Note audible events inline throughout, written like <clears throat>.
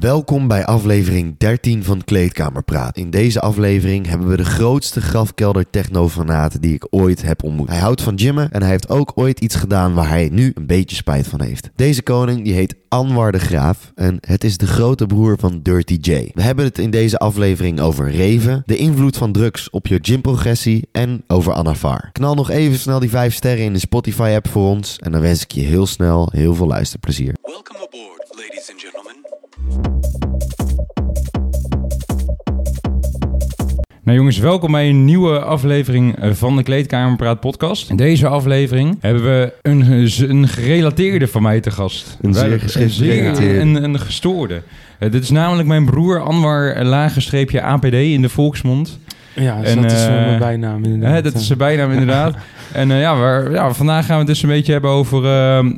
Welkom bij aflevering 13 van Kleedkamerpraat. In deze aflevering hebben we de grootste grafkelder technofanaat die ik ooit heb ontmoet. Hij houdt van gymmen en hij heeft ook ooit iets gedaan waar hij nu een beetje spijt van heeft. Deze koning die heet Anwar de Graaf en het is de grote broer van Dirty J. We hebben het in deze aflevering over reven, de invloed van drugs op je gymprogressie en over Anafar. Knal nog even snel die 5 sterren in de Spotify app voor ons en dan wens ik je heel snel heel veel luisterplezier. Welcome aboard, Nou jongens, welkom bij een nieuwe aflevering eh, van de Kleedkamerpraat podcast. In deze aflevering hebben we een, een gerelateerde van mij te gast. Een zeer Wij- een zeer-. Een, een gestoorde. Eh, dit is namelijk mijn broer Anwar eh, lagenstreepje APD in de volksmond. Ja, dus En, dat is mijn bijnaam inderdaad. Hè, <laughs> dat is zijn bijnaam inderdaad. <laughs> En eh, ja, waar, ja, vandaag gaan we het dus een beetje hebben over,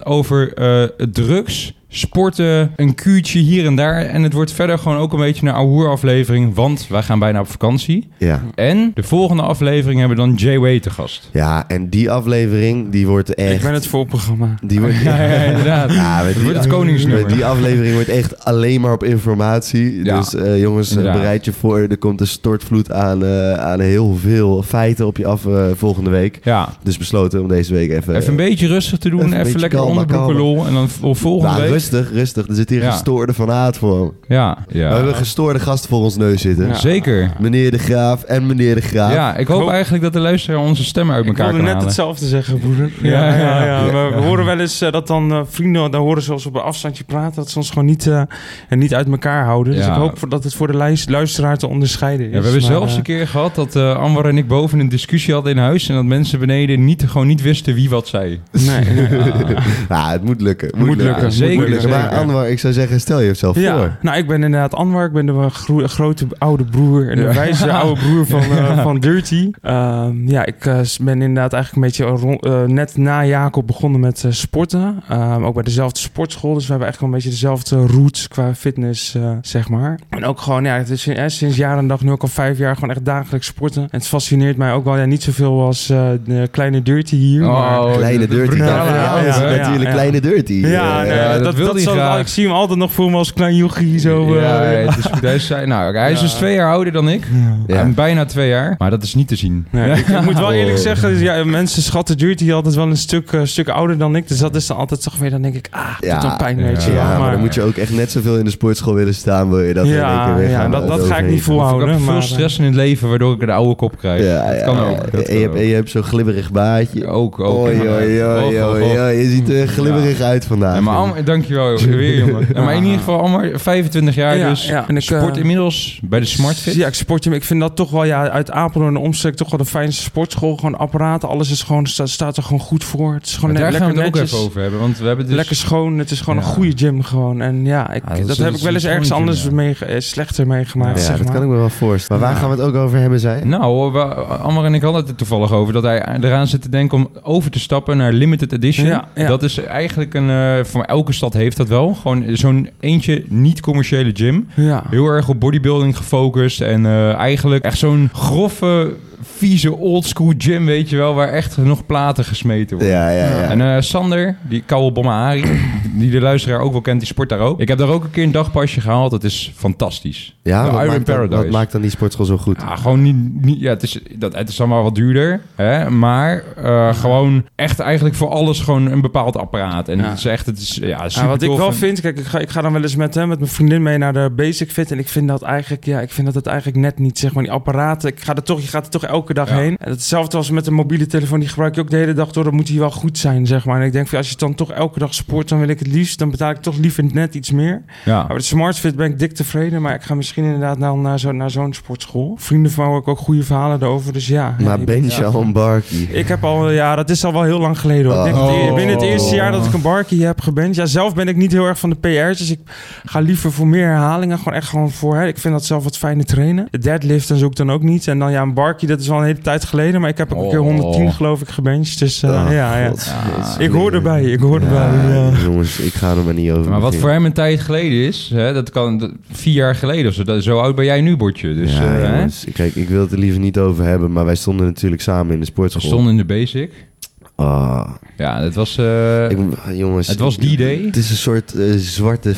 over eh, drugs, sporten, een kuurtje hier en daar. En het wordt verder gewoon ook een beetje een ouwe aflevering, want wij gaan bijna op vakantie. Ja. En de volgende aflevering hebben we dan Jay Way te gast. Ja, en die aflevering die wordt echt... Ik ben het voorprogramma. Die wordt, Ja, ja, <laughs> inderdaad. Ja, Het die, wordt het koningsnummer. met die aflevering wordt echt alleen maar op informatie. Ja, dus eh, jongens, eh, inderdaad. bereid je voor. Er komt een stortvloed aan, eh, aan heel veel feiten op je af volgende week. Ja, Dus besloten om deze week even... even een beetje rustig te doen. even lekker onderbroeken lol. En dan voor volgende Nou, week... rustig, rustig. Er zit hier Ja. een gestoorde van Aard voor. Ja, We ja. hebben een gestoorde gast voor ons neus zitten. Ja. zeker. Meneer de Graaf en meneer de Graaf. Ja, ik hoop hoop- eigenlijk dat de luisteraar onze stemmen uit Ik elkaar wilde kan net halen. hetzelfde zeggen, broeder. Ja, Ja, ja, ja. ja. Ja. We, we horen wel eens eh, dat dan eh, vrienden, daar horen ze ons op een afstandje praten, dat ze ons gewoon niet, eh, en niet uit elkaar houden. Dus Ja. ik hoop voor- dat het voor de luis- luisteraar te onderscheiden is. Ja, we hebben Maar, zelfs eh, een keer gehad dat eh Anwar en ik boven een discussie hadden in huis... en dat mensen beneden niet, gewoon niet wisten wie wat zei. Nee, <laughs> nee. Nou, het moet lukken. Moet, Moet lukken. lukken, zeker, Maar. Anwar, ik zou zeggen, stel je jezelf voor. Ja, nou, ik ben inderdaad Anwar. Ik ben de gro- grote oude broer en de Ja. wijze <laughs> oude broer van, eh, van Dirty. Ehm, ja, ik eh, ben inderdaad eigenlijk een beetje rond- eh, net na Jacob begonnen met sporten. Ehm, ook bij dezelfde sportschool. Dus we hebben echt wel een beetje dezelfde roots qua fitness, zeg maar. En ook gewoon, ja, het is eh, sinds jaar en dag nu ook al vijf jaar gewoon echt dagelijks sporten. En het fascineert mij ook wel, ja, niet zoveel als eh, de kleine Dirty hier. maar- Oh, Kleine de- de Dirty. Ja, natuurlijk, ja. Kleine Dirty. Ja, nee, ja, dat dat, wil dat, hij zal- graag. ik zie hem altijd nog voor me als klein jochie. Zo, eh, Ja, het is, hij is, nou, hij is Ja. dus twee jaar ouder dan ik. Ja. En bijna twee jaar. Maar dat is niet te zien. Nee, ik, ik moet wel <laughs> eerlijk Oh. zeggen, ja, mensen schatten Dirty altijd wel een stuk, eh, stuk ouder dan ik. Dus dat is dan altijd toch weer, dan denk ik, ah, dat Ja, doet dan pijn, ja. weet je Ja, maar, dan moet je ook echt net zoveel in de sportschool willen staan, wil je dat in één ja, keer weer ja, gaan dat, dat ga ik niet Ik heb volhouden. veel stress in het leven waardoor ik een oude kop krijg. Ja, dat ja, kan ja. ook. En, je hebt, je zo'n glibberig baardje. Ook, ook. Je ziet er glibberig uit vandaag. Ja, maar Amar, dankjewel weer, <laughs> jongen. Ja, maar in ieder geval, Amar, 25 jaar Ja, dus. ja. En ik, sport eh, inmiddels bij de Smartfit. Ja, ik sport hem. Ik vind dat toch wel, ja, uit Apeldoorn en de omstreek toch wel de fijnste sportschool. Gewoon apparaten, alles is gewoon, staat, staat er gewoon goed voor. Het is gewoon net daar gaan we lekker het ook even over hebben. Want we hebben dus... Lekker schoon. Het is gewoon Ja. een goede gym gewoon. En ja, ik, Ja, dat dat, is- heb ik wel eens een ergens anders mee, eh, slechter meegemaakt, Ja, zeg dat maar. kan ik me wel voorstellen. Maar waar Ja. gaan we het ook over hebben, zij? Nou, we, Amar en ik hadden het er toevallig over dat hij eraan zit te denken om over te stappen naar limited edition. Ja, ja. Dat is eigenlijk een, eh, voor elke stad heeft dat wel. Gewoon zo'n eentje niet-commerciële gym. Ja. Heel erg op bodybuilding gefocust en eh, eigenlijk echt zo'n grove, vieze oldschool gym, weet je wel, waar echt nog platen gesmeten worden. Ja, ja, ja. En eh, Sander, die Kouwel Bomahari, <clears throat> die de luisteraar ook wel kent, die sport daar ook. Ik heb daar ook een keer een dagpasje gehaald. Dat is fantastisch. ja, de wat, Iron maakt dan, Paradise. wat maakt dan die sportschool zo goed? Ja, gewoon niet, niet ja, het is, dat, het is allemaal wat duurder, hè, maar eh, gewoon echt eigenlijk voor alles gewoon een bepaald apparaat. En Ja. het is echt, het is ja, wat ik wel en- vind, kijk, ik ga, ik ga dan wel eens met, hè, met mijn vriendin mee naar de Basic Fit. En ik vind dat eigenlijk, ja, ik vind dat het eigenlijk net niet, zeg maar, die apparaten. Ik ga er toch, je gaat er toch elke dag Ja. heen. En hetzelfde als met een mobiele telefoon, die gebruik je ook de hele dag door. Dan moet die wel goed zijn, zeg maar. En ik denk, van, als je dan toch elke dag sport, dan wil ik het liefst, dan betaal ik toch liever net iets meer. Ja. Maar de Smart Fit ben ik dik tevreden, maar ik ga misschien inderdaad naar, naar, zo, naar zo'n sportschool. Vrienden van ik ook goede verhalen erover, dus ja. maar Ja, ben je- al een barkie? ik heb al, ja, dat is al wel heel lang geleden hoor. Ik denk Oh. het, binnen het eerste jaar dat ik een barkie heb geband. Ja, zelf ben ik niet heel erg van de PR's, dus ik ga liever voor meer herhalingen. Gewoon echt gewoon voor, hè. ik vind dat zelf wat fijne trainen. De deadlift en zoek ik dan ook niet. En dan ja, een barkie, dat is wel een hele tijd geleden. Maar ik heb ook een keer Oh. 110 geloof ik gebenched. Dus eh, Oh, ja, ja. Jezus. Ik hoor erbij, ik hoor erbij. Ja. Jongens, ik ga er maar niet over Maar wat voor hem een tijd geleden is, hè, dat kan dat- vier jaar geleden of zo. Dat, zo oud ben jij nu, Bordje. Dus ja, eh, hè? kijk, ik wil het er liever niet over hebben, maar wij stonden natuurlijk samen in de we sportschool. stonden in de basic. Oh, Ja, het was, eh, ik, jongens. het was die day. Het is een soort eh, zwarte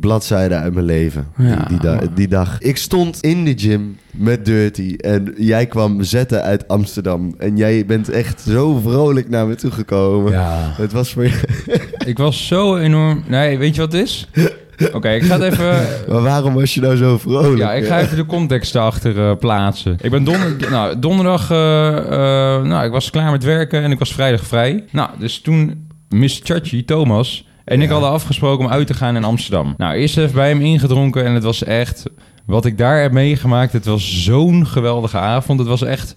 bladzijde uit mijn leven. Ja. die, die, da- die dag. Ik stond in de gym met Dirty. En jij kwam zetten uit Amsterdam. En jij bent echt zo vrolijk naar me toegekomen. Ja. Het was voor je. <laughs> Ik was zo enorm... Nee, weet je wat het is? <laughs> <laughs> Oké, ik ga het even... <laughs> Maar waarom was je nou zo vrolijk? Ja, ik ga even de context erachter eh, plaatsen. Ik ben donder, <laughs> nou, donderdag... eh, eh, nou, ik was klaar met werken en ik was vrijdag vrij. Nou, dus toen Miss Chachi, Thomas... en ik hadden afgesproken om uit te gaan in Amsterdam. Nou, eerst even bij hem ingedronken en het was echt... Wat ik daar heb meegemaakt, het was zo'n geweldige avond. Het was echt...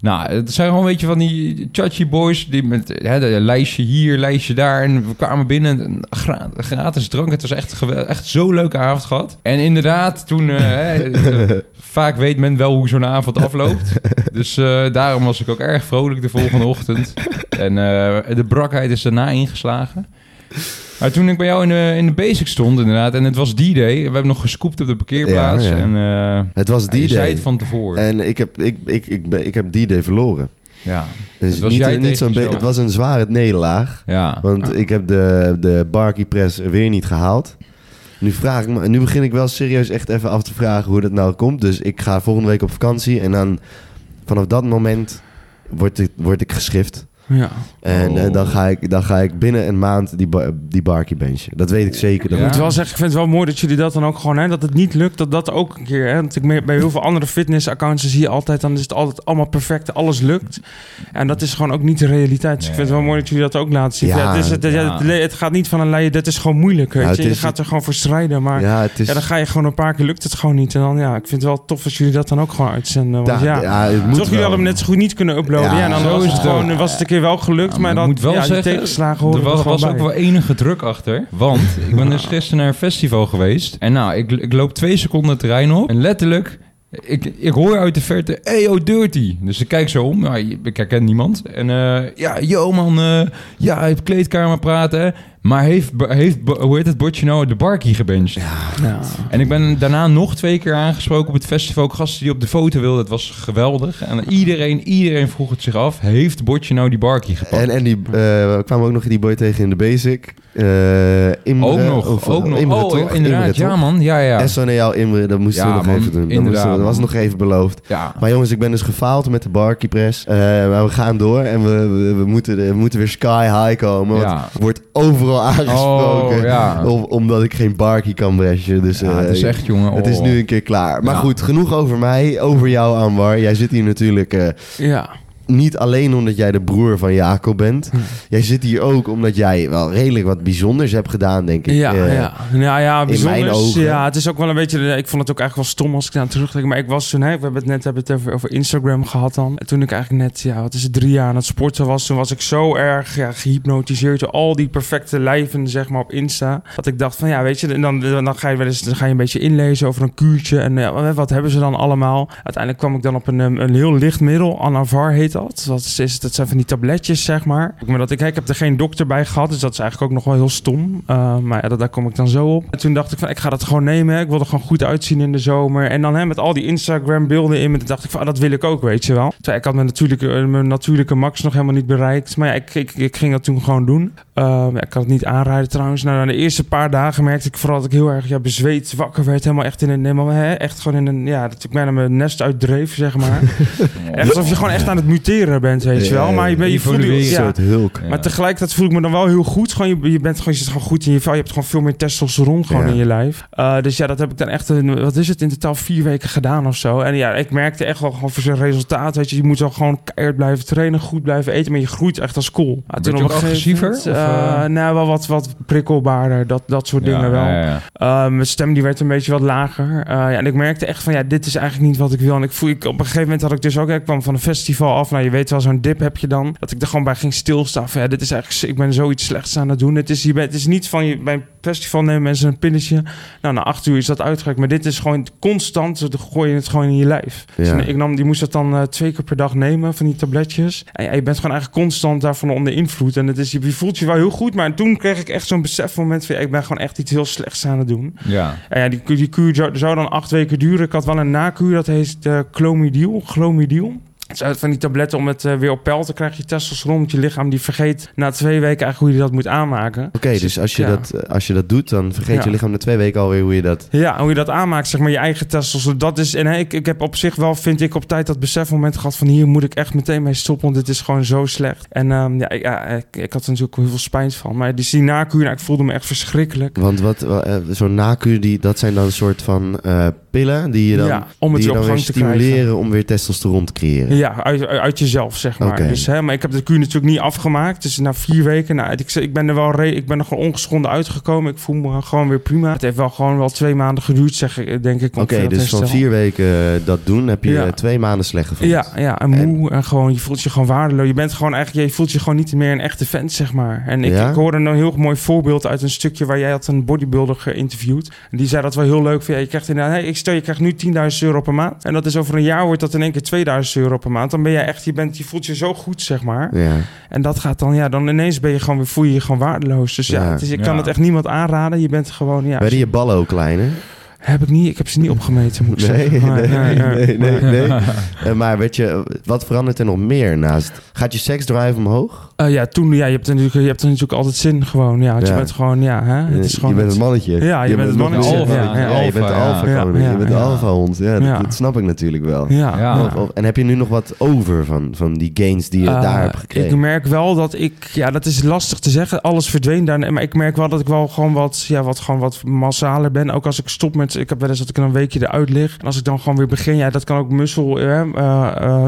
Nou, het zijn gewoon een beetje van die Chachi boys die met hè, de lijstje hier, lijstje daar. En we kwamen binnen, en gra- gratis drank. Het was echt, echt zo'n leuke avond gehad. En inderdaad, toen... hè, eh, <laughs> vaak weet men wel hoe zo'n avond afloopt. Dus eh, daarom was ik ook erg vrolijk de volgende ochtend. En eh, de brakheid is daarna ingeslagen. Maar toen ik bij jou in de, in de basic stond inderdaad, en het was die day. We hebben nog gescoopt op de parkeerplaats. Ja, ja. En eh, Het was je die zei day. het van tevoren. En ik heb, ik, ik, ik, ben- ik heb die day verloren. ja. Dus Het was niet, niet zo'n jezelf. het was een zware nederlaag. Ja. Want ik heb de, de Barkey Press weer niet gehaald. Nu, vraag ik me, nu begin ik wel serieus echt even af te vragen hoe dat nou komt. Dus ik ga volgende week op vakantie. En dan vanaf dat moment word ik, word ik geschift. Ja. En Oh. eh, dan, ga ik, dan ga ik binnen een maand die, ba- die Barkey benchen. Dat weet ik zeker. Dat Ja. moet wel zeggen, ik vind het wel mooi dat jullie dat dan ook gewoon, hè, dat het niet lukt, dat dat ook een keer, hè, want ik bij heel veel andere fitnessaccounts zie je altijd, dan is het altijd allemaal perfect, alles lukt. En dat is gewoon ook niet de realiteit. Dus ik vind het wel mooi dat jullie dat ook laten zien. Ja, Ja, het, is, het, ja. het, het gaat niet van een lijn, dat is gewoon moeilijk, weet Nou, je. het Je is- gaat er gewoon voor strijden, maar ja. ja, het is... dan ga je gewoon een paar keer, lukt het gewoon niet. En dan, ja, ik vind het wel tof als jullie dat dan ook gewoon uitzenden. Want Ja, ja, ja, het moet toch jullie hadden hem net zo goed niet kunnen uploaden. Ja, Ja, en dan zo was is het, gewoon, was het een keer wel gelukt, maar maar dan, ik moet wel ja, zeggen, tegenslagen horen Er was, ook wel enige druk achter. Want <laughs> ik ben dus gisteren naar een festival geweest. En nou, ik, ik loop twee seconden het terrein op. En letterlijk, ik, ik hoor uit de verte... Hey, oh, Dirty. Dus ik kijk zo om. Nou, ik herken niemand. En eh, ja, yo man. eh, ja, heeft kleedkamer praten. Maar heeft, heeft, hoe heet het bordje nou? De Barkie gebenched. Ja. En ik ben daarna nog twee keer aangesproken op het festival. Gasten die op de foto wilden. Het was geweldig. En iedereen, iedereen vroeg het zich af. Heeft Botje nou die Barkie gepakt? En, en die, eh, we kwamen ook nog die boy tegen in de basic. Eh Imre, ook nog, of- ook nog. Imre, oh, toch? inderdaad. Imre, ja, man. Ja, ja. SNL Imre, dat moesten Ja, we nog man, even doen. Dat, inderdaad, moesten we- dat was nog even beloofd. ja. Maar jongens, ik ben dus gefaald met de Barkey Press. Eh, maar we gaan door en we, we, we moeten, we moeten weer sky high komen. Ja. er wordt overal aangesproken. Oh, ja. om- omdat ik geen Barkey kan bresjen. Dus, Ja, eh, het is echt, jongen. Het is oh. nu een keer klaar. Maar Ja. goed, genoeg over mij. Over jou, Anwar. Jij zit hier natuurlijk eh, ja. Niet alleen omdat jij de broer van Jacob bent. Jij zit hier ook omdat jij wel redelijk wat bijzonders hebt gedaan, denk ik. Ja, Eh, ja. ja, ja bijzonder. mijn ogen. Ja, het is ook wel een beetje... Ik vond het ook eigenlijk wel stom als ik daar terugdenk. Maar ik was toen... Hè, we hebben het net hebben het over, over Instagram gehad dan. En toen ik eigenlijk net... Ja, wat is het? Drie jaar aan het sporten was. Toen was ik zo erg ja, gehypnotiseerd door al die perfecte lijven, zeg maar, op Insta. Dat ik dacht van, ja, weet je... En dan, dan ga je wel eens... Dan ga je een beetje inlezen over een kuurtje. En ja, wat hebben ze dan allemaal? Uiteindelijk kwam ik dan op een, een heel licht middel. Anavar heet dat. Dat, is, is- dat zijn van die tabletjes, zeg maar. Maar dat ik, ik heb er geen dokter bij gehad. Dus dat is eigenlijk ook nog wel heel stom. Uh, maar ja, dat, daar kom ik dan zo op. En toen dacht ik van, ik ga dat gewoon nemen. Ik wil er gewoon goed uitzien in de zomer. En dan hè, met al die Instagram beelden in. Toen dacht ik van, ah, dat wil ik ook, weet je wel. Ik had mijn natuurlijke, mijn natuurlijke max nog helemaal niet bereikt. Maar ja, ik, ik, ik ging dat toen gewoon doen. Uh, ja, ik kan het niet aanrijden trouwens. Nou, na de eerste paar dagen merkte ik vooral dat ik heel erg ja, bezweet wakker werd. Helemaal echt in een, helemaal, hè, echt gewoon in een, ja, dat ik bijna mijn nest uitdreef, zeg maar. <laughs> echt alsof je gewoon echt aan het muteren bent, weet je wel. Maar je, bent- je voelt je, ja, hulk. Maar tegelijkertijd voel ik me dan wel heel goed. Gewoon, je, je bent gewoon, je zit gewoon goed in je vel. Je hebt gewoon veel meer testosteron gewoon in je lijf. Uh, dus ja, dat heb ik dan echt, een, wat is het, in totaal vier weken gedaan of zo. En ja, ik merkte echt wel gewoon voor zijn resultaat. Weet je, je moet wel gewoon keihard blijven trainen, goed blijven eten. Maar je groeit echt als cool. Maar je ook agressiever, uh, uh? nou, wel wat, wat prikkelbaarder. Dat, dat soort dingen wel. Uh, mijn stem die werd een beetje wat lager. Ja, en ik merkte echt van ja, dit is eigenlijk niet wat ik wil. En ik voel, ik, op een gegeven moment had ik dus ook, ik kwam van een festival af. Nou, je weet wel, zo'n dip heb je dan. Dat ik er gewoon bij ging stilstaan. Van, ja, dit is eigenlijk, ik ben zoiets slechts aan het doen. Het is, het is niet van je bij een festival nemen mensen een pilletje. Nou, na acht uur is dat uitgewerkt. Maar dit is gewoon constant. Dan gooi je het gewoon in je lijf. Ja. Dus ik nam, die moest dat dan uh, twee keer per dag nemen van die tabletjes. En ja, je bent gewoon eigenlijk constant daarvan onder invloed. En het is, je voelt je wel heel goed. Maar toen kreeg ik echt zo'n besefmoment van ja, ik ben gewoon echt iets heel slechts aan het doen. Ja. En ja, die, die kuur zou, zou dan acht weken duren. Ik had wel een nakuur, dat heet uh, clomidil. Clomidil. Het zijn van die tabletten om het eh, weer op peil te krijgen. Je testosteron, want je lichaam die vergeet na twee weken eigenlijk hoe je dat moet aanmaken. Oké, dus als je, ja. dat, eh, als je dat doet, dan vergeet Ja. je lichaam na twee weken alweer hoe je dat... Ja, hoe je dat aanmaakt, zeg maar, je eigen testosteron. Dat is, en ik, ik heb op zich wel, vind ik, op tijd dat besefmoment gehad van hier moet ik echt meteen mee stoppen, want dit is gewoon zo slecht. En ehm, ja, ik, ja ik, ik had er natuurlijk heel veel spijt van. Maar dus die nakuur, nou, ik voelde me echt verschrikkelijk. Want wat, wa- eh, zo'n nakuur, die, dat zijn dan een soort van pillen die je dan, ja, om het die je dan weer te krijgen. stimuleren om weer testosteron te creëren. Ja, uit, uit jezelf, zeg maar. Dus, hè, maar ik heb de kuur natuurlijk niet afgemaakt. Dus na vier weken, nou, ik, ik ben er wel re- ik ben er gewoon ongeschonden uitgekomen. Ik voel me gewoon weer prima. Het heeft wel gewoon wel twee maanden geduurd, zeg ik, denk ik. Oké, dus van vier weken eh, dat doen, heb je Ja. eh, twee maanden slecht gevoeld. Ja, ja, en moe en, gewoon, je voelt je gewoon waardeloos. Je bent gewoon eigenlijk, je voelt je gewoon niet meer een echte vent, zeg maar. En ik, Ja? ik hoorde een heel mooi voorbeeld uit een stukje waar jij had een bodybuilder geïnterviewd. En die zei dat wel heel leuk. Van, ja, je krijgt inderdaad, hey, ik stel je krijgt nu 10.000 euro per maand. En dat is over een jaar wordt dat in één keer 2000 euro per maand. Dan ben je echt, je, bent, je voelt je zo goed, zeg maar. Ja. En dat gaat dan, ja, dan ineens ben je gewoon weer, voel je je gewoon waardeloos. Dus ja, Ja. het is, ik kan het echt niemand aanraden. Je bent gewoon, ja. Werden je ballen ook kleiner? Heb ik niet, ik heb ze niet opgemeten, moet ik Nee, zeggen. Maar, nee, ja, ja. nee, nee, nee. <laughs> Eh, maar weet je, wat verandert er nog meer naast? Gaat je seksdrive omhoog? Eh, ja, toen, ja, je hebt, er natuurlijk, je hebt er natuurlijk altijd zin gewoon. Ja, want Ja. je bent gewoon, ja, hè, het is je gewoon... bent het mannetje. Ja, je bent het nog mannetje. Alpha, Ja, ja. je bent de alfa Ja, koning. ja, je bent de ja. alfa hond. Ja, dat, snap ik natuurlijk wel. Ja. Ja. Of- of- en heb je nu nog wat over van, van die gains die je Eh, daar hebt gekregen? Ik merk wel dat ik, ja, dat is lastig te zeggen. Alles verdween daar. Maar ik merk wel dat ik wel gewoon wat, ja, wat, gewoon wat massaler ben. Ook als ik stop met, ik heb wel eens dat ik een weekje eruit lig. En als ik dan gewoon weer begin, ja, dat kan ook muskel, eh,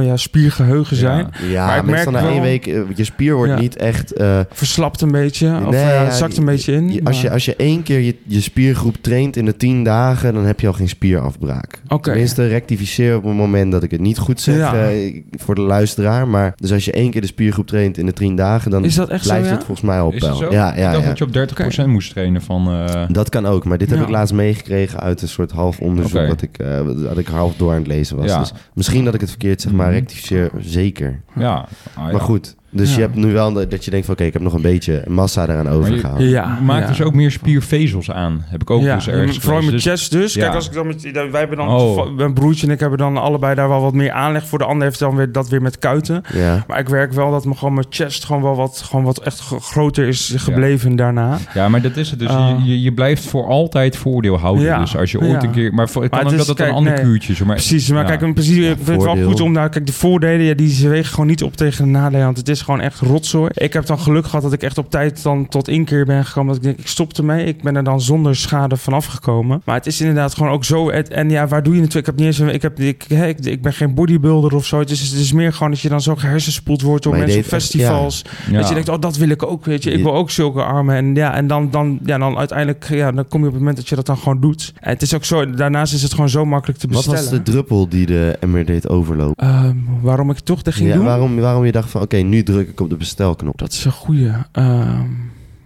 ja, spiergeheugen zijn. ja, maar ik merk na één week, je spier wordt Ja. niet echt... eh, Verslapt een beetje. Of Nee, eh, zakt een beetje in. je- als, je, als je één keer je, je spiergroep traint in de tien dagen, dan heb je al geen spierafbraak. Oké. Tenminste, rectificeer op het moment dat ik het niet goed zeg Ja. eh, voor de luisteraar. Maar dus als je één keer de spiergroep traint in de tien dagen, dan Is dat echt zo, blijft ja? het volgens mij op peil. zo? Ja, ik ja, dacht ja. dat je op 30% moest trainen van... eh, Dat kan ook, maar dit heb ik laatst meegekregen uit een soort half onderzoek wat ik, eh, dat ik half door aan het lezen was. Ja. Dus misschien dat ik het verkeerd zeg, maar Mhm. rectificeer zeker. ja. Ah, Maar goed, dus Ja. je hebt nu wel dat je denkt van oké, ik heb nog een beetje massa eraan Maar je- overgehouden. Ja, Maakt ja. dus ook meer spiervezels aan. Heb ik ook ja, dus ergens vooral met gelezen. chest dus. Kijk, als ik dan met, wij hebben dan, Oh. mijn broertje en ik hebben dan allebei daar wel wat meer aanleg voor. De ander heeft dan weer dat weer met kuiten. Ja. Maar ik werk wel dat me gewoon mijn chest gewoon wel wat, gewoon wat echt gro- groter is gebleven daarna. Ja, maar dat is het. Dus je, je, je blijft voor altijd voordeel houden. Ja. Dus als je ooit Ja. een keer... Maar voor, het kan Maar ook het dat het een ander nee. kuurtje is. Maar, Precies, maar ja. kijk, in principe, ik vind het wel goed om daar, kijk, de voordelen, ja, die ze wegen gewoon niet op tegen de nadelen, want het is gewoon echt rotzooi. Ik heb dan geluk gehad dat ik echt op tijd dan tot inkeer ben gekomen, dat ik denk, ik stop ermee. Ik ben er dan zonder schade vanaf gekomen. Maar het is inderdaad gewoon ook zo, het- en ja, waar doe je natuurlijk, ik heb niet eens, een- ik, heb, ik, hè, ik, ik ben geen bodybuilder of zo, het is, het is meer gewoon dat je dan zo gehersenspoeld wordt door Maar mensen op echt- festivals. Ja. Dat je denkt, oh, dat wil ik ook, weet je. Ik wil ook zulke armen. En ja, en dan, dan, ja, dan uiteindelijk, ja, dan kom je op het moment dat je dat dan gewoon doet. En het is ook zo, daarnaast is het gewoon zo makkelijk te Wat bestellen. was de druppel die de emmer deed overlopen? Ehm, waarom ik toch dat ging Ja, doen? waarom, waarom je dacht van oké, nu druk ik op de bestelknop. Dat is een goeie. Ehm,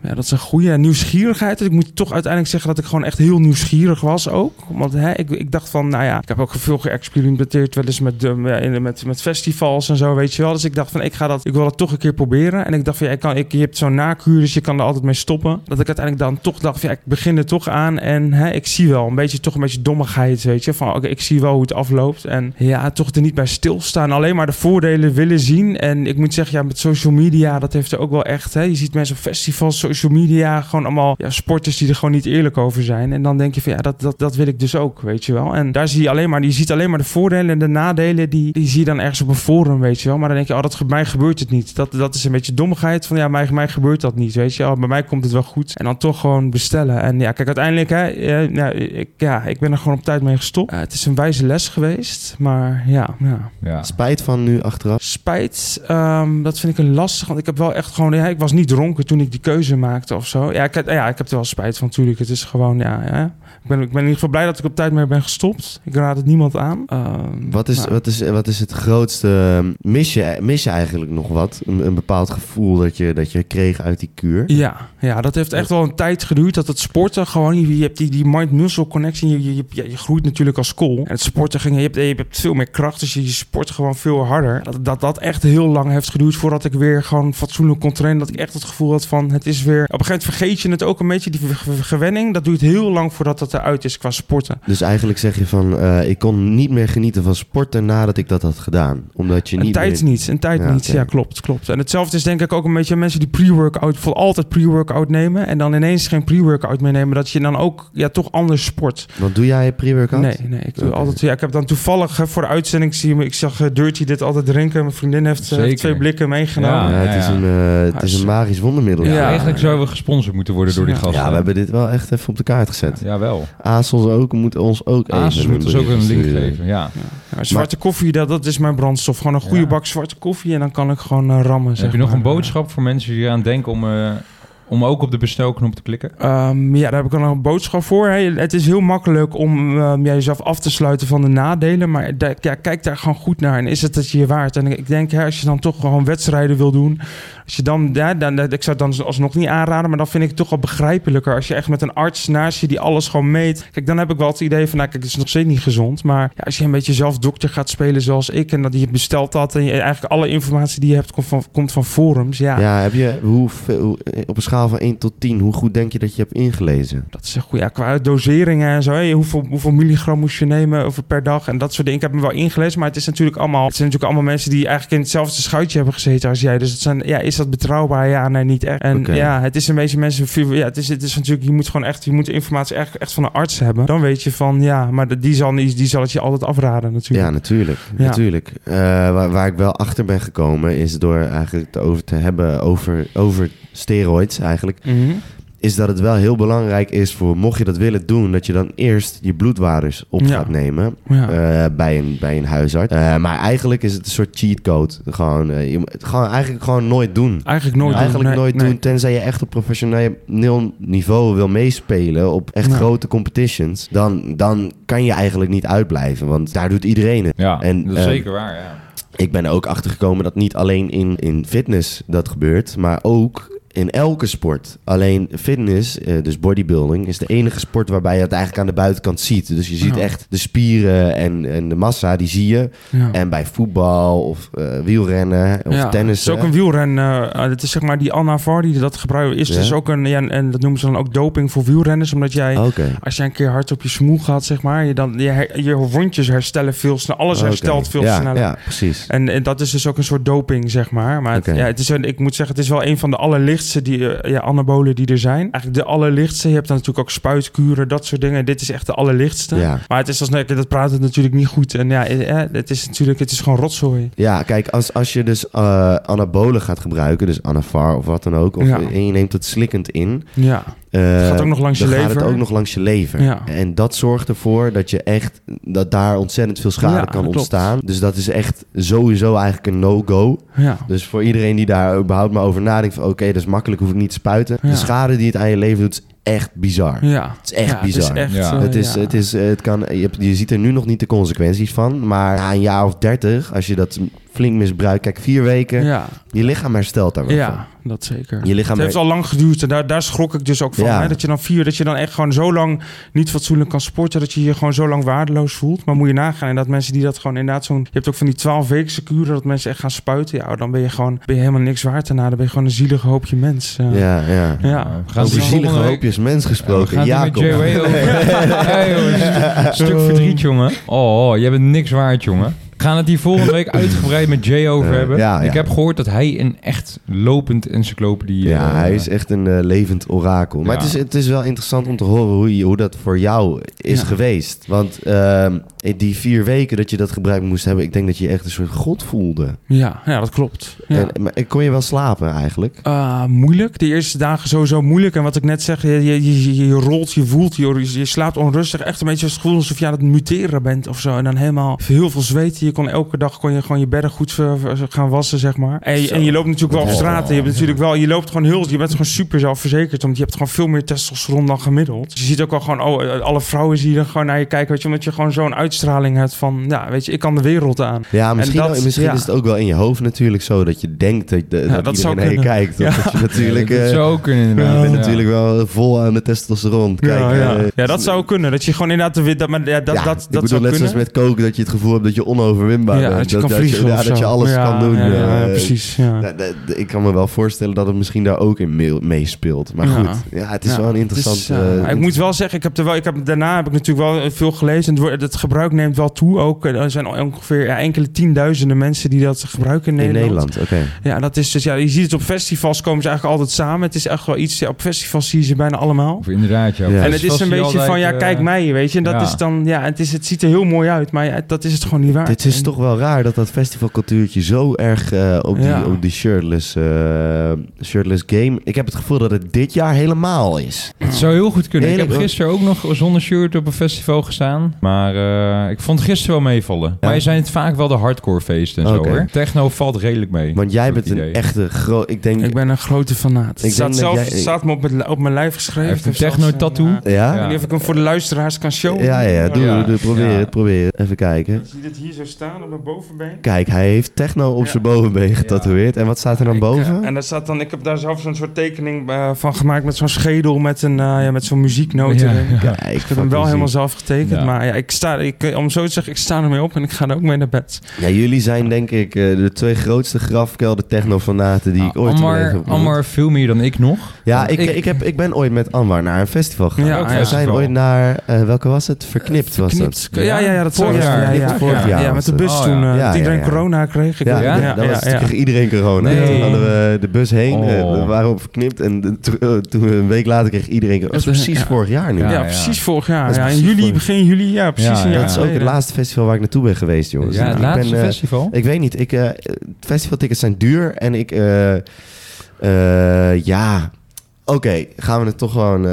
ja, dat is een goede nieuwsgierigheid. Ik moet toch uiteindelijk zeggen dat ik gewoon echt heel nieuwsgierig was ook. Want hè, ik, ik dacht van, nou ja, ik heb ook veel geëxperimenteerd wel eens met, de, met, met festivals en zo, weet je wel. Dus ik dacht van, ik ga dat, ik wil dat toch een keer proberen. En ik dacht van, ja, ik kan, ik, je hebt zo'n nakuur, dus je kan er altijd mee stoppen. Dat ik uiteindelijk dan toch dacht van, ja, ik begin er toch aan. En hè, ik zie wel een beetje, toch een beetje dommigheid, weet je. Van, oké, ik zie wel hoe het afloopt. En ja, toch er niet bij stilstaan. Alleen maar de voordelen willen zien. En ik moet zeggen, ja, met social media, dat heeft er ook wel echt, hè. Je ziet mensen op festivals, social media, gewoon allemaal ja, sporters die er gewoon niet eerlijk over zijn. En dan denk je van, ja, dat, dat, dat wil ik dus ook, weet je wel. En daar zie je alleen maar, je ziet alleen maar de voordelen en de nadelen, die, die zie je dan ergens op een forum, weet je wel. Maar dan denk je, oh, dat, mij gebeurt het niet. Dat, dat is een beetje dommigheid van, ja, mij, mij gebeurt dat niet, weet je wel. Bij mij komt het wel goed. En dan toch gewoon bestellen. En ja, kijk, uiteindelijk, hè, eh, ja, ik, ja, ik ben er gewoon op tijd mee gestopt. Eh, het is een wijze les geweest, maar ja, ja. Ja. Spijt van nu achteraf? Spijt, ehm, dat vind ik een lastig. Want ik heb wel echt gewoon... Ja, ik was niet dronken toen ik die keuze maakte of zo. Ja, ik, heb- ja, ik heb er wel spijt van, natuurlijk. Het is gewoon, ja... ja. Ik, ben, ik ben in ieder geval blij dat ik op tijd mee ben gestopt. Ik raad het niemand aan. Ehm, Wat is, nou, wat, is, wat is het grootste... Mis je, mis je eigenlijk nog wat? Een, een bepaald gevoel dat je, dat je kreeg uit die kuur? Ja, ja, dat heeft echt wel een tijd geduurd. Dat het sporten gewoon... Je, je hebt die, die mind-muscle connectie. Je, je, je, groeit natuurlijk als kool. En het sporten ging... Je hebt, je hebt veel meer kracht. Dus je, je sport gewoon veel harder. Dat, dat dat echt heel lang heeft geduurd... voordat ik weer gewoon fatsoenlijk kon trainen. Dat ik echt het gevoel had van... Het is weer... Op een gegeven moment vergeet je het ook een beetje, die gewenning. Dat duurt heel lang voordat dat eruit is qua sporten. Dus eigenlijk zeg je van, eh, ik kon niet meer genieten van sporten nadat ik dat had gedaan. Omdat je Een niet tijd meer... niet, een tijd Ja, niet. Ja, klopt, klopt. En hetzelfde is denk ik ook een beetje mensen die pre-workout, voor altijd pre-workout nemen. En dan ineens geen pre-workout meer nemen. Dat je dan ook ja, toch anders sport. Want doe jij pre-workout? Nee, nee. Ik, doe altijd, ja, ik heb dan toevallig hè, voor de uitzending, zie je me, ik zag eh, Dirty dit altijd drinken. Mijn vriendin heeft eh, twee blikken meegenomen. Ja, Ja, het, is ja. Een, het is een magisch wondermiddel. Ja, Ja. Eigenlijk zouden we gesponsord moeten worden door die gasten. Ja, we hebben dit wel echt even op de kaart gezet. Ja, wel. ASOS ook, moet ons ook even moet ons ook een link geven, ja. Ja, zwarte koffie, dat, dat is mijn brandstof. Gewoon een goede Ja. bak zwarte koffie en dan kan ik gewoon eh, rammen. Heb je nog maar. een boodschap voor mensen die eraan denken om, eh, om ook op de bestelknop te klikken? Ehm, ja, daar heb ik nog een boodschap voor. Hè. Het is heel makkelijk om ja, jezelf af te sluiten van de nadelen. Maar ja, kijk daar gewoon goed naar. En is het het je waard? En ik denk, hè, als je dan toch gewoon wedstrijden wil doen. Als je dan, ja, dan, ik zou het dan alsnog niet aanraden. Maar dan vind ik het toch wel begrijpelijker. Als je echt met een arts naast je die alles gewoon meet. Kijk, dan heb ik wel het idee van, nou, kijk, het is nog steeds niet gezond. Maar ja, als je een beetje zelf dokter gaat spelen zoals ik. En dat je bestelt dat. En je, eigenlijk alle informatie die je hebt komt van, komt van forums. Ja, Ja, heb je hoe, hoe- op een schaal van 1 tot 10, hoe goed denk je dat je hebt ingelezen? Dat is een goede. Ja, qua doseringen en zo. Hoeveel, hoeveel milligram moest je nemen over per dag en dat soort dingen. Ik heb hem wel ingelezen, maar het is natuurlijk allemaal. Het zijn natuurlijk allemaal mensen die eigenlijk in hetzelfde schuitje hebben gezeten als jij. Dus het zijn, ja, is dat betrouwbaar? Ja, nee, niet echt. En ja, het is een beetje mensen. Ja, het is, het is natuurlijk. Je moet gewoon echt. Je moet informatie echt, echt van een arts hebben. Dan weet je van ja, maar die zal, niet- die zal het je altijd afraden Ja, natuurlijk. natuurlijk. Ja. natuurlijk. Eh, waar, waar ik wel achter ben gekomen is door eigenlijk het over te hebben over, over steroids eigenlijk. Mhm. Is dat het wel heel belangrijk is voor, mocht je dat willen doen, dat je dan eerst je bloedwaardes op Ja. gaat nemen. Ja. eh, bij, een, bij een huisarts. Eh, maar eigenlijk is het een soort cheatcode. Gewoon, eh, je, moet- gewoon, eigenlijk gewoon nooit doen. Eigenlijk nooit. doen. Eigenlijk Nee, nooit nee. doen, tenzij je echt op professioneel niveau wil meespelen op echt Ja. grote competitions. Dan, dan kan je eigenlijk niet uitblijven, want daar doet iedereen het. Ja, En, dat is eh, zeker waar, ja. Ik ben er ook achter gekomen dat niet alleen in, in fitness dat gebeurt, maar ook in elke sport. Alleen fitness, eh, dus bodybuilding, is de enige sport waarbij je het eigenlijk aan de buitenkant ziet. Dus je ziet Ja. echt de spieren en, en de massa, die zie je. Ja. En bij voetbal of eh, wielrennen of ja, tennis. Het is ook een wielren. eh, het is zeg maar die Anna Vardy die dat gebruikt. Is dus ook een. Ja, en dat noemen ze dan ook doping voor wielrenners. Omdat jij. Als jij een keer hard op je smoel gaat, zeg maar, je, dan, je, her- je wondjes herstellen veel sneller. Alles herstelt veel sneller. Ja, precies. En, en dat is dus ook een soort doping, zeg maar. Maar het, ja, het is een, ik moet zeggen, het is wel een van de allerlichtste die, eh, ja, anabolen die er zijn. Eigenlijk de allerlichtste. Je hebt dan natuurlijk ook spuitkuren, dat soort dingen. Dit is echt de allerlichtste. Ja. Maar het is als net, dat praat het natuurlijk niet goed. En ja, eh, eh, het is natuurlijk, het is gewoon rotzooi. Ja, kijk, als, als je dus anabolen gaat gebruiken, dus Anafar of wat dan ook, of, Ja. en je neemt het slikkend in, Ja, eh, Het gaat ook nog langs je dan gaat het ook nog langs je lever. Ja. En dat zorgt ervoor dat je echt, dat daar ontzettend veel schade Ja, kan klopt. ontstaan. Dus dat is echt sowieso eigenlijk een no-go. ja. Dus voor iedereen die daar überhaupt maar over nadenkt van oké, dat is makkelijk, hoef ik niet te spuiten. Ja. De schade die het aan je lever doet, is echt bizar. Ja. Het is echt Ja, bizar. Het is echt, Ja. eh, Het is, ja. het is, het kan, je, hebt- je ziet er nu nog niet de consequenties van. Maar na een jaar of dertig, als je dat flink misbruikt, kijk, vier weken, Ja, je lichaam herstelt daar wel van. ja, dat zeker. Je lichaam Het heeft al lang geduurd en daar, daar schrok ik dus ook van. Ja. Hè? Dat je dan vier, dat je dan echt gewoon zo lang niet fatsoenlijk kan sporten, dat je je gewoon zo lang waardeloos voelt. Maar moet je nagaan en dat mensen die dat gewoon inderdaad zo'n, je hebt ook van die 12 weken kuren dat mensen echt gaan spuiten. Ja, dan ben je gewoon, ben je helemaal niks waard daarna. Dan ben je gewoon een zielig hoopje mens. Ja. Ja, ja. Ja. we gaan Over zielige hoopjes mens Ja, gesproken. met over. <laughs> Hey, stuk verdriet, jongen. Oh, jij bent niks waard, jongen. Gaan het hier volgende week uitgebreid met Jay over Eh, hebben. ja, ja. Ik heb gehoord dat hij een echt lopend encyclopedie... Ja, eh, hij is echt een eh, levend orakel. Maar Ja. het, is, het is wel interessant om te horen hoe, je- hoe dat voor jou is Ja. geweest. Want ehm, in die vier weken dat je dat gebruikt moest hebben, ik denk dat je echt een soort god voelde. Ja, ja, dat klopt. Ja. En, maar kon je wel slapen eigenlijk? Ah, moeilijk. De eerste dagen sowieso moeilijk. En wat ik net zeg, je, je, je, je rolt, je voelt, je, je slaapt onrustig. Echt een beetje het gevoel alsof je aan het muteren bent of zo. En dan helemaal heel veel zweten. Je kon elke dag kon je gewoon je bedden goed gaan wassen, zeg maar. En, je- en je loopt natuurlijk wel op straat. En je, hebt natuurlijk wel, je loopt gewoon heel, je bent gewoon super zelfverzekerd. Want je hebt gewoon veel meer testosteron dan gemiddeld. Dus je ziet ook al gewoon, oh, eh, alle vrouwen zie je dan gewoon naar je kijken. Weet je, omdat je gewoon zo'n uitstraling hebt van, ja, weet je, ik kan de wereld aan. Ja, misschien, dat- misschien ja. is het ook wel in je hoofd natuurlijk zo dat je denkt dat, de, dat, dat iedereen naar je kijkt. Ja. Omdat je natuurlijk... dat eh, zou ook kunnen je Ja. natuurlijk wel vol aan de testosteron. Kijk, ja, ja. eh, ja, dat zou kunnen. Dat je gewoon inderdaad... de wit- Dat, maar, ja, dat, ja, dat, ik dat bedoel zou net kunnen. zoals met koken, dat je het gevoel hebt dat je onoverwinbaar ja, bent. dat je kan dat, vliegen ja, of dat je alles Ja, kan doen. Ja, ja, eh, precies. Ja. nou, ik kan me wel voorstellen dat het misschien daar ook in mee- meespeelt. Maar Ja. goed, ja, het is Ja, wel een het interessant... is, eh, eh, ik moet wel zeggen, ik heb er wel, ik heb, daarna heb ik natuurlijk wel veel gelezen. Het, wordt- het gebruik neemt wel toe ook. Er zijn ongeveer ja, enkele tienduizenden mensen die dat gebruiken in in Nederland. Nederland, oké. Ja, dat is dus, ja, je ziet het op festivals komen ze eigenlijk altijd samen. Het is echt wel iets, ja, op festivals zie je ze bijna allemaal. Of inderdaad, ja. Ja. En het is een beetje van, ja, kijk mij. mij, weet je. En dat ja. is dan, ja, het, is, het ziet er heel mooi uit, maar ja, dat is het gewoon niet waar. Dit is En- toch wel raar dat dat festivalcultuurtje zo erg eh, op, die, Ja. op die shirtless, eh, shirtless game... Ik heb het gevoel dat het dit jaar helemaal is. Het zou heel goed kunnen. Ik heb gisteren ook nog zonder shirt op een festival gestaan. Maar eh, ik vond gisteren wel meevallen. Maar je zijn het vaak wel de hardcore feesten en zo hoor. Techno valt redelijk mee. Want jij bent ik een echte groot... Ik denk... Ik ben een grote fanaat. Ik Het staat, zelf, jij- staat me op, het, op mijn lijf geschreven. Een techno-tattoo. ja? Ik weet Ja. niet of ik hem voor de luisteraars kan showen. Ja, ja, ja. Doe, Ja. doe, probeer Ja. het, probeer het. Even kijken. Zie je dit hier zo staan op mijn bovenbeen? Kijk, hij heeft techno op Ja. zijn bovenbeen getatoeëerd. En wat staat er dan Ik, boven? eh, en daar staat dan, ik heb daar zelf zo'n soort tekening eh, van gemaakt met zo'n schedel met, een, eh, ja, met zo'n muzieknoot Ja, erin. ja. Kijk, Ik heb hem wel helemaal zelf getekend, Ja. maar ja, ik sta, ik, eh, om zo te zeggen, ik sta ermee op en ik ga er ook mee naar bed. Ja, jullie zijn denk ik eh, de twee grootste grafkelder technofanaten die ik ooit Ammar, heb ontmoet. Ammar veel meer dan ik nog. Ja, ik, ik, heb, ik ben ooit met Anwar naar een festival gegaan. Ja, we ja. zijn ooit naar, eh, welke was het? Verknipt was dat. Ja, ja, ja, dat zou Vorig ja, jaar. ja, met de bus Oh, toen, dat ja, iedereen ja. corona kreeg. Ik Ja, weet- ja, ja, dat ja, was, kreeg iedereen corona. Nee. Toen hadden we de bus heen, eh, Oh. we waren op verknipt. En eh, toen we een week later kreeg iedereen corona. Dat is precies Ja. vorig jaar nu. Ja, Ja, ja. precies vorig jaar. Ja, in juli, begin juli, ja, precies Ja, een ja. jaar Dat is ook het laatste festival waar ik naartoe ben geweest, jongens. Ja, het ik laatste ben, eh, festival. Ik weet niet. Ik, eh, festivaltickets zijn duur. En ik... eh, eh, ja... Oké, gaan we het toch gewoon, eh,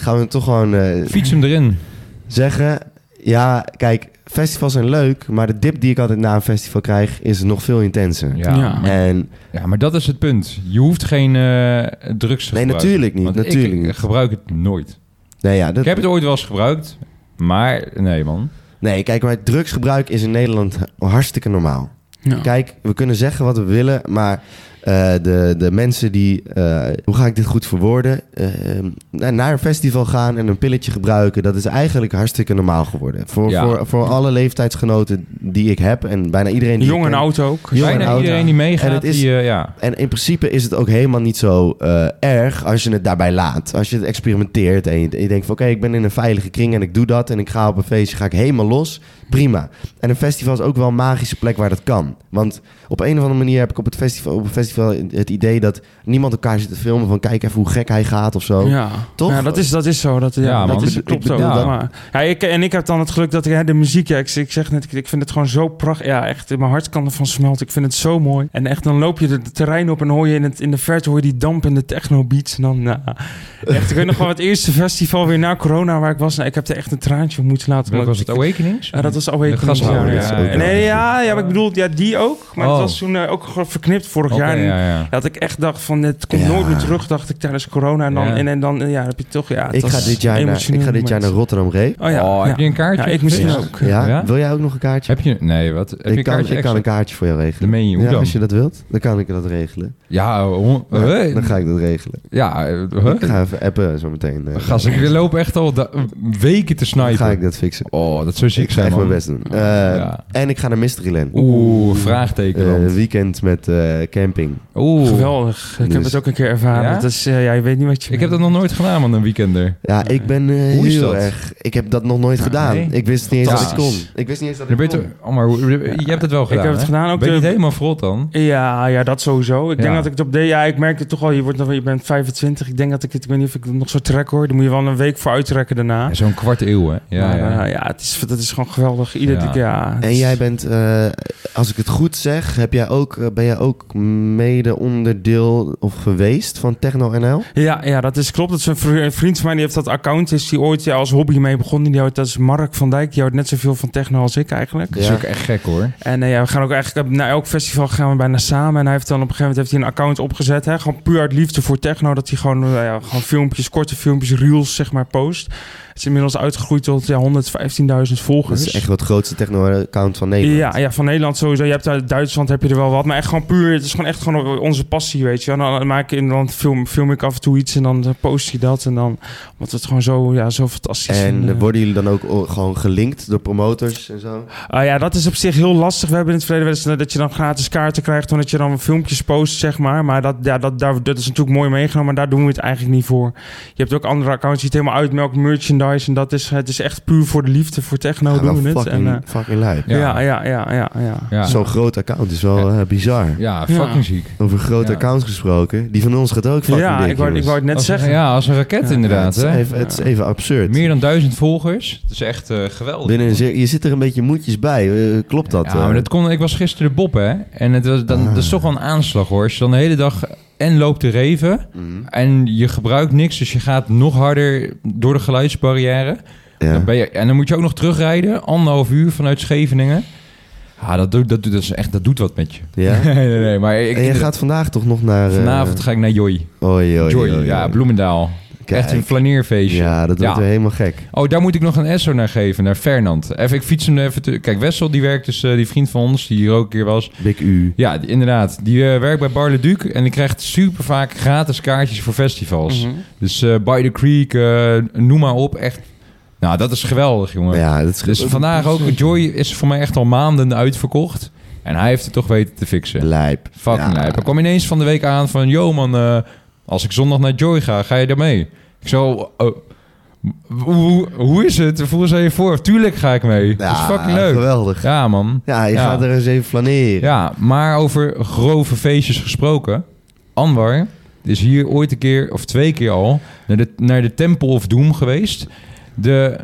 gaan we het toch gewoon eh, Fiets hem erin. zeggen. Ja, kijk, festivals zijn leuk, maar de dip die ik altijd na een festival krijg is nog veel intenser. Ja, En ja, maar dat is het punt. Je hoeft geen eh, drugs te nee, gebruiken. natuurlijk niet. Want Natuurlijk ik niet. gebruik het nooit. Nee, ja, dat, Ik heb het ooit wel eens gebruikt. Maar nee, man. nee, kijk, maar drugsgebruik is in Nederland hartstikke normaal. Ja. Kijk, we kunnen zeggen wat we willen, maar eh, de, de mensen die, eh, hoe ga ik dit goed verwoorden, Eh, naar- een festival gaan en een pilletje gebruiken, dat is eigenlijk hartstikke normaal geworden. Voor, Ja. voor, voor alle leeftijdsgenoten die ik heb en bijna iedereen die Jong en oud ook. Jong en Bijna oud. iedereen die meegaat, En het is- die, eh, ja. En in principe is het ook helemaal niet zo eh, erg als je het daarbij laat. Als je het experimenteert en je, je denkt van oké, ik ben in een veilige kring en ik doe dat en ik ga op een feestje, ga ik helemaal los. Prima. En een festival is ook wel een magische plek waar dat kan. Want op een of andere manier heb ik op het festival, op een festival het idee dat niemand elkaar zit te filmen van kijk even hoe gek hij gaat of zo. Ja, Toch? Ja, dat is, dat is zo. Dat, ja, Ja, dat man. is, Ik klopt bedoel ook. dat. Maar, ja, ik, en ik heb dan het geluk dat ik, hè, de muziek, ja, ik, ik zeg net, ik, ik vind het gewoon zo prachtig. Ja, echt, in mijn hart kan ervan smelten. Ik vind het zo mooi. En echt, dan loop je de, de terrein op en hoor je in, het, in de verte hoor je die dampende techno beats. En dan, nou, echt, ik weet nog wel het eerste festival weer na corona waar ik was. Nou, ik heb er echt een traantje moeten laten. Want was het Awakenings? Ja, dat was Awakening. De gashouder, ja, ja. Nee, ja, ja, maar ik bedoel, ja, die ook. Maar Oh. het was toen eh, ook gewoon verknipt vorig jaar. En ja, ja. Dat ik echt dacht van, het komt Ja. nooit meer terug, dacht ik tijdens corona. En dan, Ja. en, en dan ja, heb je toch, ja, het Ik ga dit jaar, naar, ik ga dit jaar naar. Rotterdam Reef. Oh ja, Oh, ja. heb je een kaartje? Ja, ik misschien Ja. ook. Ja? Ja? Wil jij ook nog een kaartje? Heb je... Nee, wat? Heb je ik, een kan, kaartje ik kan een kaartje voor jou regelen. Meen je, hoe ja, dan? als je dat wilt, dan kan ik dat regelen. Ja, dan ga ik dat regelen. Ja? Ik ga even appen zo meteen. eh. Gast, ik loop echt al weken te snipen. ga ik dat fixen. Oh, dat zou ziek zijn, man. Best doen. Eh, Ja. En ik ga naar Mysteryland. Oeh, vraagteken. Eh, weekend met eh, camping. Oeh. Geweldig. Ik heb Dus- het ook een keer ervaren. Ja? Dat is, eh, ja, je weet niet wat je... Ik heb dat nog nooit gedaan, man, een weekender. Ja, ik ben Hoe is heel dat? erg... Ik heb dat nog nooit gedaan. nee? Ik wist niet eens dat ik kon. Ik wist niet eens dat Dan ik ben je, kon. oh, maar je hebt het wel gedaan, Ik heb het gedaan ook. Ben je de- niet helemaal verrot dan? Ja, ja, dat sowieso. Ik Ja. denk dat ik het op de... Ja, ik merk het toch al. Je, wordt, nog- je bent 25. Ik denk dat ik het... Ik weet niet of ik het nog zo trek hoor. Dan moet je wel een week voor uittrekken daarna. Ja, Zo'n kwart eeuw, hè? Ja, maar, ja. ja het, is, dat is gewoon geweldig. Ieder, Ja. En is- jij bent, eh, als ik het goed zeg, heb jij ook, eh, ben jij ook mede onderdeel of geweest van Techno NL? Ja, ja, dat is klopt. Dat is een, vri- een vriend van mij die heeft dat account. Is die ooit ja, als hobby mee begonnen. Die houdt, dat is Mark van Dijk. Die houdt net zoveel van techno als ik eigenlijk. Dat is ook echt gek, hoor. En eh, ja, we gaan ook eigenlijk naar elk festival gaan we bijna samen. En hij heeft dan op een gegeven moment heeft hij een account opgezet. Hè, gewoon puur uit liefde voor techno. Dat hij gewoon, ja, gewoon filmpjes, korte filmpjes, reels zeg maar post. Het is inmiddels uitgegroeid tot ja, 115.000 volgers. Dat is echt wel het grootste techno-account van Nederland. Ja, ja, van Nederland sowieso. Je hebt uit Duitsland heb je er wel wat. Maar echt gewoon puur, het is gewoon echt gewoon onze passie, weet je. En dan maak ik in dan film, film ik af en toe iets en dan eh, post je dat. En dan, we het gewoon zo, ja, zo fantastisch En vinden. worden jullie dan ook gewoon gelinkt door promotors en zo? Ah ja, dat is op zich heel lastig. We hebben in het verleden wel eens eh, dat je dan gratis kaarten krijgt... omdat je dan filmpjes post, zeg maar. Maar dat, ja, dat, daar, dat is natuurlijk mooi meegenomen, maar daar doen we het eigenlijk niet voor. Je hebt ook andere accounts die het helemaal uitmelken, merchandise... en dat is, het is echt puur voor de liefde, voor techno Ja, doen we het. fucking, En, eh, fucking lijp. Ja. ja, ja, ja, ja, ja. Ja, Zo'n groot account is wel eh, bizar. ja fucking ziek. Over grote Ja. accounts gesproken. Die van ons gaat ook fucking Ja, dik, ik wou, ik wou het net Als, zeggen. ja, als een raket Ja. inderdaad. het, is hè? even, het is even absurd. Meer dan duizend volgers. Dat is echt eh, geweldig. Binnen een zeer- je zit er een beetje moedjes bij. Klopt dat? Ja, maar dat kon, ik was gisteren de Bob, hè. En het was, dan, Ah. dat is toch wel een aanslag, hoor. Als je dan de hele dag en loopt te reven... Mhm. en je gebruikt niks, dus je gaat nog harder door de geluidsbarrière... Ja. Dan ben je, en dan moet je ook nog terugrijden, anderhalf uur vanuit Scheveningen. Ja, dat doet, dat doet, dat is echt, dat doet wat met je. Ja? <laughs> nee, nee, nee, maar ik, En je gaat vandaag toch nog naar... eh, vanavond ga ik naar Joy. Oei, oei, Joy, oei, ja. Bloemendaal. Kijk. Echt een flaneerfeestje. Ja, dat wordt Ja. helemaal gek. Oh, daar moet ik nog een Esso naar geven, naar Fernand. Even, ik fiets hem even... te- Kijk, Wessel, die werkt dus, eh, die vriend van ons, die hier ook een keer was. Big U. Ja, die- inderdaad. Die eh, werkt bij Bar Le Duc en die krijgt super vaak gratis kaartjes voor festivals. Mhm. Dus eh By the Creek, eh, noem maar op. Echt. Nou, dat is geweldig, jongen. Ja, dat is Dus vandaag ook, Joy is voor mij echt al maanden uitverkocht. En hij heeft het toch weten te fixen. Lijp. Fucking Ja. lijp. Hij kwam ineens van de week aan van... Yo man, eh, als ik zondag naar Joy ga, ga je daar mee? Ik zo... oh, hoe, hoe, hoe is het? Voel ze je voor? Tuurlijk ga ik mee. dat is fucking leuk. Geweldig. Ja man. Ja, je Ja. gaat er eens even flaneren. Ja, maar over grove feestjes gesproken. Anwar is hier ooit een keer, of twee keer al, naar de, naar de Temple of Doom geweest. De,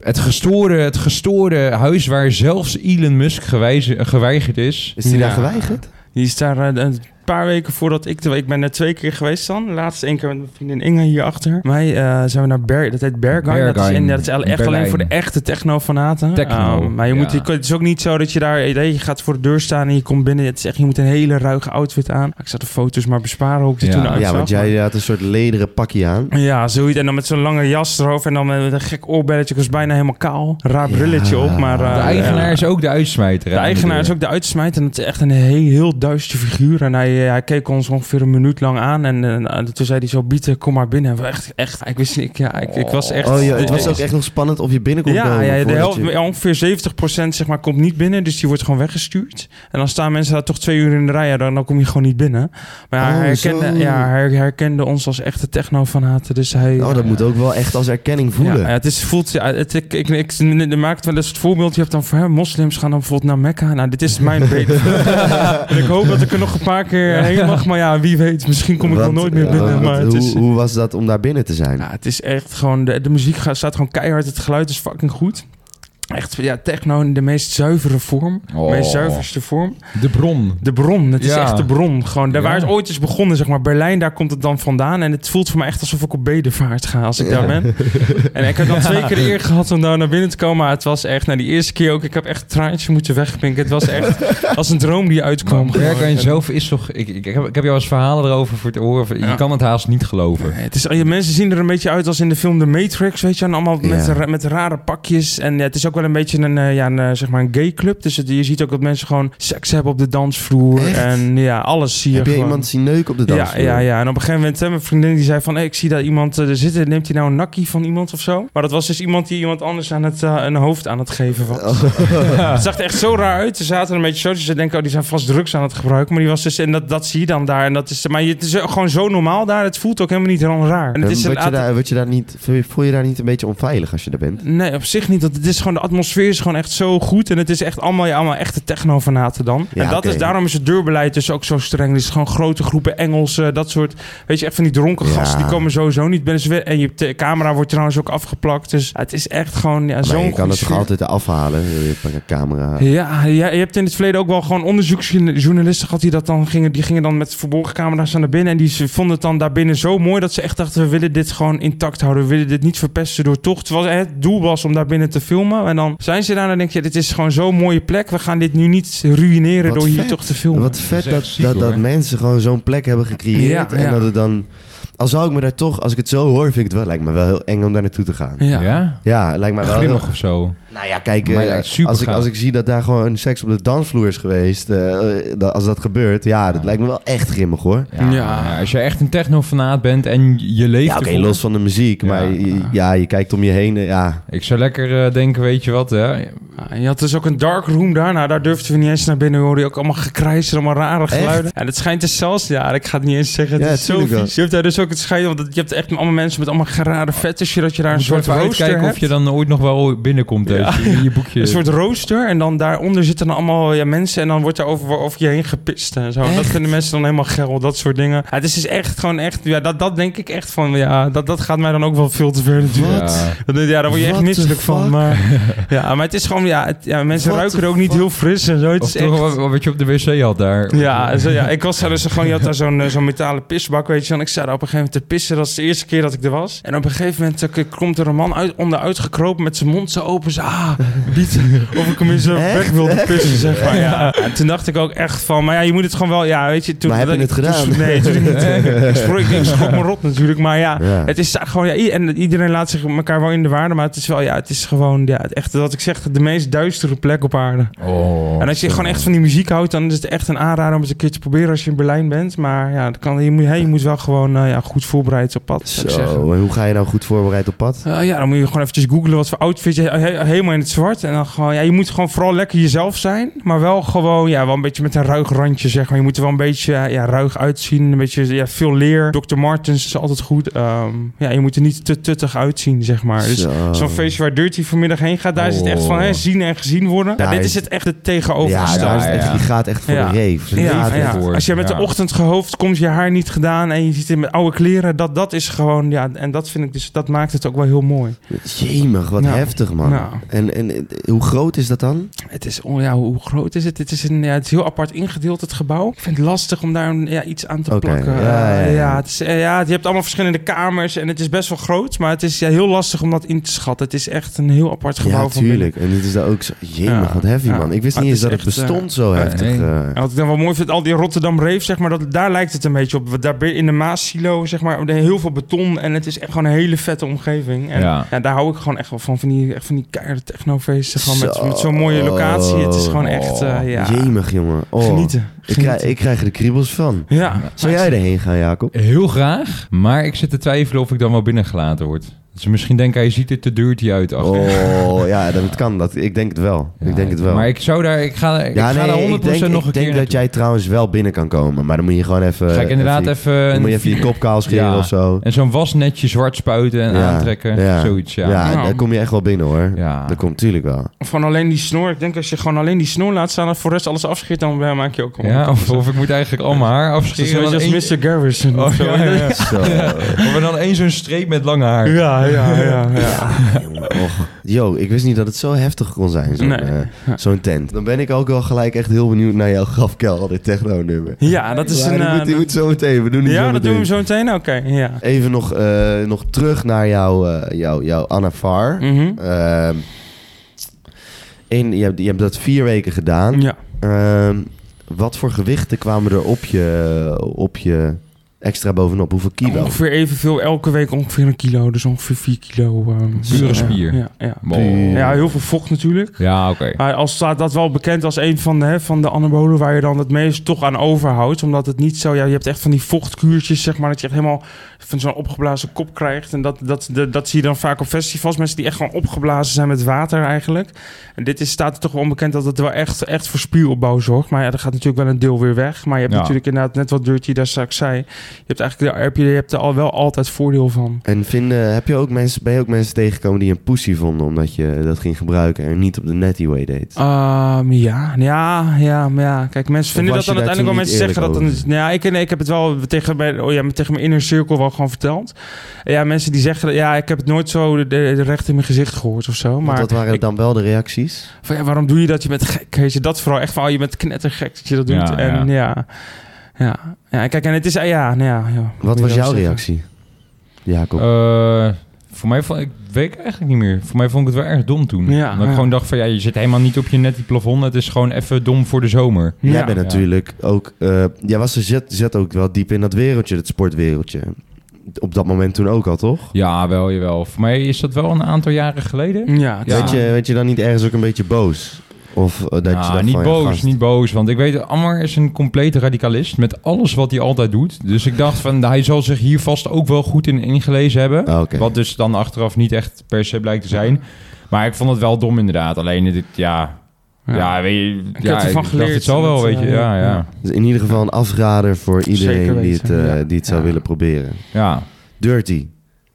het, gestoorde, het gestoorde huis waar zelfs Elon Musk gewijze- geweigerd is. Is die daar Ja. geweigerd? Die is daar eh, een paar weken voordat ik... Ik ben er twee keer geweest dan. De laatste één keer met mijn vriendin Inge hierachter. Mij eh, zijn we naar Ber... Dat heet Berghain. Dat is, Berghain, en dat is echt in alleen voor de echte techno-fanaten. Techno, Ehm, maar je moet, ja. je- het is ook niet zo dat je daar... Je gaat voor de deur staan en je komt binnen. Het is echt, je moet een hele ruige outfit aan. Ik zat de foto's maar besparen hoe ik er Ja. toen uitzag. Ja, want jij had een soort lederen pakje aan. Ja, zoiets. En dan met zo'n lange jas erover. En dan met een gek oorbelletje. Ik was bijna helemaal kaal. Raar Ja. brilletje op. Maar, De eh, eigenaar ja. is ook de uitsmijter. De eigenaar is ook de uitsmijt en het is echt een heel, heel duister figuur. En hij, hij keek ons ongeveer een minuut lang aan en, eh, toen zei hij zo, Bieten, kom maar binnen. En we echt, echt, ik wist niet, ja, ik, ik was echt... Oh ja, het was ook echt nog spannend of je binnen kon Ja, ja de helft, je- ongeveer 70% zeg maar, komt niet binnen, dus die wordt gewoon weggestuurd. En dan staan mensen daar toch twee uur in de rij, ja, dan, dan kom je gewoon niet binnen. Maar ja, Oh, hij, herkende, zo. ja, hij herkende ons als echte techno-fanaten, dus hij... Oh, dat moet ook wel echt als erkenning voelen. Ja, het is, voelt, ja, het, ik, ik, ik, ik maak wel eens het voorbeeld. Je hebt dan voor hè, moslims gaan dan bijvoorbeeld naar Mekka. Nou, dit is mijn <laughs> beter. en <laughs> ik hoop dat ik er nog een paar keer heen mag. Maar ja, wie weet, misschien kom ik wel nooit meer eh, binnen. Maar het hoe, is, hoe was dat om daar binnen te zijn? ja, het is echt gewoon... De, de muziek gaat, staat gewoon keihard. Het geluid is fucking goed. Echt, ja, techno in de meest zuivere vorm. De Oh. meest zuiverste vorm. De bron. De bron, het is Ja. echt de bron. Gewoon, daar Ja. waar het ooit is begonnen, zeg maar. Berlijn, daar komt het dan vandaan. En het voelt voor mij echt alsof ik op bedevaart ga als ik Ja. daar ben. <laughs> En ik heb dan twee keer de eer gehad om daar naar binnen te komen. Maar het was echt, nou die eerste keer ook, ik heb echt traantje moeten wegpinken. Het was echt <laughs> als een droom die uitkwam. Maar Gewoon. zelf is toch... Ik, ik, heb, ik heb jou eens verhalen erover voor te horen. Je kan het haast niet geloven. Nee, Het is, je mensen zien er een beetje uit als in de film The Matrix, weet je. En allemaal met, met rare pakjes. En ja, het is ook wel een beetje een, eh, ja, een, eh, zeg maar een gay club. Dus het- je ziet ook dat mensen gewoon seks hebben op de dansvloer. Echt? En ja, alles zie je Heb je gewoon. iemand zien neuken op de Ja, dansvloer? ja, ja. En op een gegeven moment, hè, mijn vriendin die zei van... Hey, ik zie daar iemand eh, er zitten. Neemt hij nou een nakkie van iemand of zo? Maar dat was dus iemand die iemand anders aan het, een hoofd aan het geven was. Oh. <laughs> Het zag er echt zo raar uit. Ze zaten een beetje zo. Dus ze denken, oh, die zijn vast drugs aan het gebruiken. Maar die was dus... En dat, dat zie je dan daar. En dat is, maar het is gewoon zo normaal daar. Het voelt ook helemaal niet heel raar. En het is word, je daar, word je daar niet, voel je daar niet een beetje onveilig als je daar bent? Nee, op zich niet. Dat, het is gewoon, de atmosfeer is gewoon echt zo goed. En het is echt allemaal, ja, allemaal echte techno-fanaten dan. Ja, en dat is, daarom is het deurbeleid dus ook zo streng. Er is gewoon grote groepen Engelsen, dat soort... Weet je, echt van die dronken Ja. gasten, die komen sowieso niet binnen. We- En je camera wordt trouwens ook afgeplakt. Dus het is echt gewoon ja, zo'n je kan het toch altijd afhalen? Je camera. Ja, ja, je hebt in het verleden ook wel gewoon onderzoeksjournalisten gehad die dat dan gingen. Die gingen dan met verborgen camera's naar binnen. En die ze vonden het dan daarbinnen zo mooi dat ze echt dachten: we willen dit gewoon intact houden. We willen dit niet verpesten door tocht. Terwijl het doel was om daar binnen te filmen. En dan zijn ze daar en dan denk je: dit is gewoon zo'n mooie plek. We gaan dit nu niet ruïneren Wat door hier toch te filmen. Wat vet Dat dat, dat, mensen gewoon zo'n plek hebben gecreëerd. Ja, en ja. dat het dan al zou ik me daar toch, als ik het zo hoor, vind ik het wel, lijkt me wel heel eng om daar naartoe te gaan. Ja. Ja? Lijkt me wel heel... Grimmig of zo. Nou ja, kijk, eh, ja, super als, ik, als ik zie dat daar gewoon seks op de dansvloer is geweest, eh, dat- als dat gebeurt, ja, dat lijkt me wel echt grimmig hoor. Ja, Ja. Als je echt een technofanaat bent en je leeft Ja, oké, ervoor. los van de muziek, Ja. maar je, ja, je kijkt om je heen, eh, ja. Ik zou lekker eh, denken, weet je wat, hè? Je had dus ook een dark room daar. Nou, daar durfden we niet eens naar binnen. Hoorde je ook allemaal gekrijs en allemaal rare geluiden. En het schijnt dus zelfs... Ja, ik ga het niet eens zeggen. Het Ja, is zo vies. Je hebt daar dus ook het schijnt... Want je hebt echt allemaal mensen met allemaal rare fetisje. Dat je daar een Een soort rooster uitkijken hebt. of je dan ooit nog wel binnenkomt Ja. als je in je boekje. Een soort rooster. En dan daaronder zitten dan allemaal ja, mensen. En dan wordt er over, over je heen gepist en zo. Dat vinden mensen dan helemaal geil. Dat soort dingen. Ja, het is dus echt gewoon echt... Ja, dat, dat denk ik echt van... Ja, dat, dat gaat mij dan ook wel veel te ver natuurlijk. Ja. <laughs> Ja, daar word je echt What misselijk van. Maar, <laughs> ja, maar het is gewoon... Ja, het- ja mensen What ruiken er ook niet heel fris en zo. Het Of is echt... toch wat, wat je op de wc had daar. Ja, zo, ja, ik was daar dus gewoon, je had daar zo'n eh, zo'n metalen pisbak, weet je. En ik daar op een gegeven moment te pissen. Dat is de eerste keer dat ik er was. En op een gegeven moment eh, komt er een man uit, onderuit gekropen met zijn mond zo open. Zo, ah, <laughs> biedt of ik hem in zijn Echt? bek wilde pissen, zeg maar. Ja. En toen dacht ik ook echt van, maar ja, je moet het gewoon wel, ja, weet je. Toen, Maar heb je het gedaan? toen- nee, natuurlijk niet. <laughs> ik schrok, ik schrok me rot natuurlijk, maar ja. Ja. Het is gewoon, ja, en iedereen laat zich elkaar wel in de waarde, maar het is wel, ja, het is gewoon, ja, echt, wat ik zeg, de meest duistere plek op aarde. Oh, En als je gewoon echt van die muziek houdt, dan is het echt een aanrader om het een keer te proberen als je in Berlijn bent. Maar ja, dat kan, je, moet, hè, je moet wel gewoon eh, ja, goed voorbereid op pad, zou ik zeggen. Zo, en hoe ga je nou goed voorbereid op pad? Eh, ja, dan moet je gewoon eventjes googlen wat voor outfit je he- helemaal in het zwart. En dan gewoon, ja, je moet gewoon vooral lekker jezelf zijn. Maar wel gewoon, ja, wel een beetje met een ruig randje, zeg maar. Je moet er wel een beetje eh, ja, ruig uitzien. Een beetje, ja, veel leer. Dr. Martens is altijd goed. Ehm, ja, je moet er niet te tuttig uitzien, zeg maar. Dus Zo. zo'n feestje waar Dirty vanmiddag heen gaat, daar is het echt van, hè, Oh. zien en gezien worden. Ja, dit is- het echt het tegenovergestelde. ja. die gaat echt voor Ja. de reef. Als je met Ja. de ochtendgehoofd komt, je haar niet gedaan en je zit in met oude kleren, dat, dat is gewoon, ja, en dat vind ik dus, dat maakt het ook wel heel mooi. Jemig, wat Nou, heftig man. nou. En, en eh, hoe groot is dat dan? Het is, oh ja, hoe groot is het? Het is, een, ja, het is heel apart ingedeeld, het gebouw. Ik vind het lastig om daar een, ja, iets aan te plakken. ja, ja, Eh, ja. het is, eh, ja, je hebt allemaal verschillende kamers en het is best wel groot, maar het is ja, heel lastig om dat in te schatten. Het is echt een heel apart gebouw Ja, van. En dit is daar ook zo... Jemig, wat heavy man. Ik wist niet het eens dat het echt, bestond zo eh, heftig. nee. eh. En wat ik dan wel mooi vind, al die Rotterdam Reef, zeg maar, dat, daar lijkt het een beetje op. Daar in de Zeg maar, er heel veel beton en het is echt gewoon een hele vette omgeving. En Ja. ja. daar hou ik gewoon echt wel van, van die, echt van die keiharde technofeesten. Gewoon met, Zo. met zo'n mooie locatie. Het is gewoon echt, eh, ja, Jemig, jongen. Oh, genieten. Ik, krijg, ik krijg er de kriebels van. Ja. Zou jij erheen gaan, Jacob? Heel graag, maar ik zit te twijfelen of ik dan wel binnengelaten word. Dus misschien denken hij ziet er te dirty uit. achter. Oh, <laughs> ja, dat kan. Dat, ik denk het wel. Ja, ik denk het wel. Maar ik zou daar, ik ga, ik ja, ga nee, daar 100% ik denk, nog een ik denk keer dat jij trouwens wel binnen kan komen. Maar dan moet je gewoon even... Ga ik inderdaad even... even... Dan moet je even je kop kaal scheren Ja. of zo. En zo'n wasnetje zwart spuiten en Ja, aantrekken. ja. Zoiets, ja. Ja, Ja. daar kom je echt wel binnen hoor. Ja. Dat komt natuurlijk wel. Of gewoon alleen die snor. Ik denk als je gewoon alleen die snor laat staan en voor de rest alles afscheert, dan maak je ook Ja, of, of ik moet eigenlijk al mijn haar afscheren. Zoals Mr. Garrison. Oh, of. Zo. Of dan één zo'n streep met lange haar. Ja, ja, ja. <laughs> ja. Jongen, och. Yo, ik wist niet dat het zo heftig kon zijn, zo'n Nee. eh, zo'n tent. Dan ben ik ook wel gelijk echt heel benieuwd naar jouw <laughs> grafkelder techno-nummer. Ja, dat is Maar een... die eh, moet, die moet zo meteen, we doen die zo ja, dat doen we zo meteen. Oké, ja. Even nog, eh, nog terug naar jouw, eh jouw, jouw Anna Far. Mhm. Ehm, in, je, hebt, je hebt dat vier weken gedaan. Ja. Ehm, wat voor gewichten kwamen er op je, op je extra bovenop? Hoeveel kilo? Ongeveer evenveel, elke week ongeveer een kilo. Dus ongeveer 4 kilo. Pure ja, spier. Ja, ja. Oh. ja, heel veel vocht natuurlijk. Ja, oké. Maar als staat dat wel bekend als een van de, hè, van de anabolen waar je dan het meest toch aan overhoudt. Omdat het niet zo, ja, je hebt echt van die vochtkuurtjes, zeg maar, dat je echt helemaal van zo'n opgeblazen kop krijgt. En dat, dat, dat, dat zie je dan vaak op festivals. Mensen die echt gewoon opgeblazen zijn met water eigenlijk. En dit is, staat er toch wel onbekend dat het wel echt, echt voor spieropbouw zorgt. Maar ja, er gaat natuurlijk wel een deel weer weg. Maar je hebt Ja. natuurlijk inderdaad net wat Dirty daar straks zei. Je hebt eigenlijk daar heb je, je hebt er al wel altijd voordeel van. En vinden, heb je ook mensen, ben je ook mensen tegengekomen die een pussy vonden omdat je dat ging gebruiken en niet op de netty way deed? Ehm, ja, ja, ja, maar ja. Kijk, mensen vinden dat dan uiteindelijk wel mensen zeggen dat dan. Ja, ik, nee, ik heb het wel tegen mijn, oh ja, tegen mijn inner cirkel wel gewoon verteld. Ja, mensen die zeggen, dat- ja, ik heb het nooit zo de, de, de recht in mijn gezicht gehoord of zo. Want Maar dat waren ik- dan wel de reacties? van, ja, waarom doe je dat? Je bent gek, weet je. Dat vooral echt van, oh, je bent knettergek dat je dat doet. Ja, en ja. ja, ja, kijk, en het is, ja, ja, nou ja. ja Wat was jouw zeggen. reactie, Jacob? Eh, voor mij vond ik weet ik eigenlijk niet meer. Voor mij vond ik het wel erg dom toen. Ja, Omdat ik ja. gewoon dacht van ja, je zit helemaal niet op je netty plafond. Het is gewoon even dom voor de zomer. Jij Ja. bent natuurlijk ook... eh jij was er zet, zet ook wel diep in dat wereldje, dat sportwereldje. op dat moment toen ook al, toch? Ja, wel, jawel. Voor mij is dat wel een aantal jaren geleden. Ja, Ja. Weet, je, weet je dan niet ergens ook een beetje boos? Of eh, dat je Nou, niet van, ja, boos, gast. niet boos. Want ik weet, Ammar is een complete radicalist met alles wat hij altijd doet. Dus ik dacht van, hij zal zich hier vast ook wel goed in ingelezen hebben. Ah. Wat dus dan achteraf niet echt per se blijkt te zijn. Maar ik vond het wel dom inderdaad. Alleen, dit, ja... Ja, weet je... heb ja, ervan dacht, geleerd Het zal wel, weet je. eh, Ja, ja. ja. Dus in ieder geval een afrader voor iedereen die het, eh, ja. die het zou Ja. willen proberen. ja. Dirty.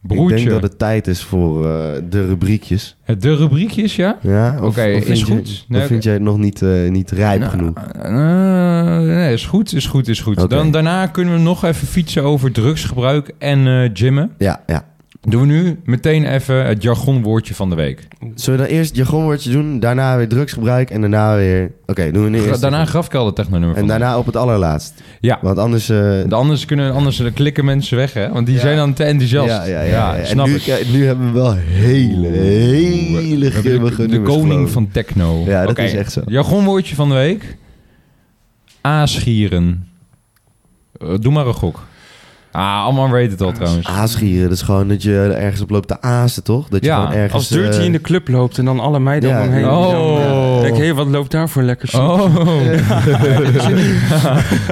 Broertje. Ik denk dat het tijd is voor eh, de rubriekjes. De rubriekjes, ja? Ja? Oké, is goed. Je, Nee, vind jij het nog niet, eh, niet rijp Nou, genoeg? eh, nee, is goed, is goed, is goed. Dan, daarna kunnen we nog even fietsen over drugsgebruik en gymmen. Ja, ja. Doen we nu meteen even het jargonwoordje van de week. Zullen we dan eerst het jargonwoordje doen, daarna weer drugsgebruik en daarna weer... Oké, doen we nu eerst... Daarna grafkelder technonummer. En van de daarna op het allerlaatst. Ja. Want anders... eh. Anders, kunnen, anders klikken mensen weg, hè? Want die Ja. zijn dan te enthousiast. ja, ja, ja, ja. En snap nu, ik. kijk, nu hebben we wel hele, hele grimmige de, de koning van techno. Ja, dat is echt zo. Jargonwoordje van de week. Aasgieren. Eh, doe maar een gok. Ah, allemaal weet het al trouwens. Aasgieren, dat is gewoon dat je ergens op loopt te aasen, toch? Dat je Ja, gewoon ergens... Als Dirty eh, in de club loopt en dan alle meiden Ja. om hem heen. Oh. Denk hé, wat loopt daar voor lekker snoep? Oh. dit is een,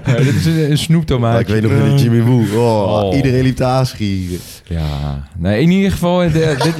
ja, dit is een, een snoeptomaatje. ik weet nog die Jimmy Woo. Oh, Oh. Iedereen liep te aasgieren. Ja, nee, in ieder geval, eh, de- dit,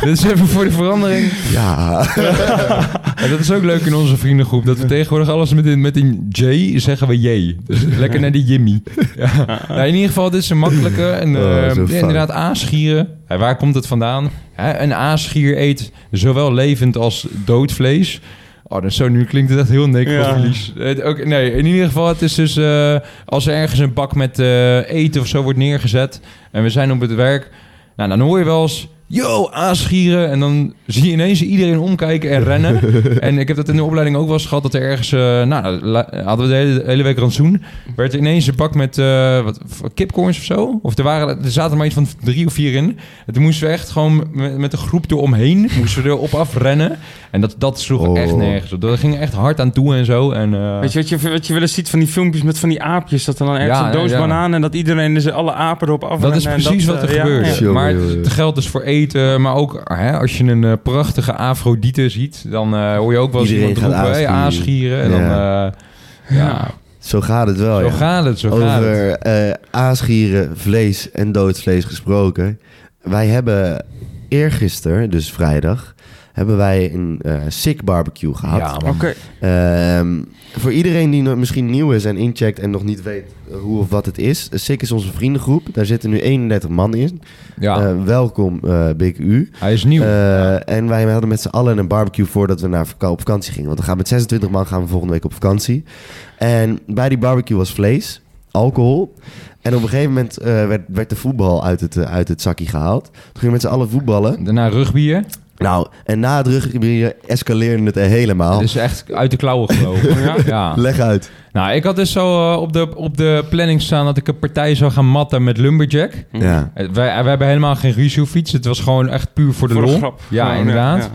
<laughs> dit is even voor de verandering. Ja. <laughs> Ja, dat is ook leuk in onze vriendengroep, dat we tegenwoordig alles met een, met een J zeggen we J. Dus lekker naar die Jimmy. Ja. Nou, in ieder geval, dit is een makkelijke. En, Oh, ja, fout. inderdaad, aasgieren. Ja, waar komt het vandaan? Hè, een aasgier eet zowel levend als dood vlees. Oh, dus zo nu klinkt het echt heel. Het ook Nee, in ieder geval, het is dus eh, als er ergens een bak met eh, eten of zo wordt neergezet en we zijn op het werk, nou, dan hoor je wel eens, yo, aasgieren. En dan zie je ineens iedereen omkijken en rennen. <laughs> en ik heb dat in de opleiding ook wel eens gehad, dat er ergens, eh, nou, la- hadden we de hele, hele week rantsoen, werd er ineens een bak met eh wat, kipcorns of zo. Of er, waren, er zaten maar iets van drie of vier in. En toen moesten we echt gewoon met, met een groep eromheen, <laughs> moesten we erop afrennen. En dat, dat sloeg Oh. echt nergens op. Dat ging echt hard aan toe en zo. En, eh, Weet je wat, je wat je wel eens ziet van die filmpjes met van die aapjes? Dat er dan ergens Ja, een doos ja, ja. bananen en dat iedereen dus alle apen erop af dat is precies wat er gebeurt. ja. Maar het geldt dus voor eten. Maar ook hè, als je een eh, prachtige Afrodite ziet, dan eh, hoor je ook wel eens iemand roepen, hey, aasgieren. aasgieren. En dan, eh, ja, Zo gaat het wel, zo ja. gaat het, zo gaat het. Over aasgieren, vlees en dood vlees gesproken. Wij hebben eergisteren, dus vrijdag, hebben wij een eh sick barbecue gehad. Ja. Ehm, voor iedereen die nog misschien nieuw is en incheckt en nog niet weet hoe of wat het is. Sick is onze vriendengroep. Daar zitten nu 31 man in. ja. Eh, welkom, eh, Big U. hij is nieuw. Eh, en wij hadden met z'n allen een barbecue voordat we naar op vakantie gingen. Want we gaan met 26 man gaan we volgende week op vakantie. En bij die barbecue was vlees, alcohol. En op een gegeven moment eh, werd, werd de voetbal uit het, eh, uit het zakje gehaald. Toen gingen we met z'n allen voetballen. Daarna rugbyen. Nou, en na het ruggebied escaleerde het helemaal. Het is echt uit de klauwen gelopen. <laughs> Ja? ja. Leg uit. Nou, ik had dus zo eh, op, de, op de planning staan dat ik een partij zou gaan matten met Lumberjack. Ja. Eh, Wij, wij hebben helemaal geen ruzie-fiets. Het was gewoon echt puur voor de Voor de lol. grap. Ja, inderdaad. ja.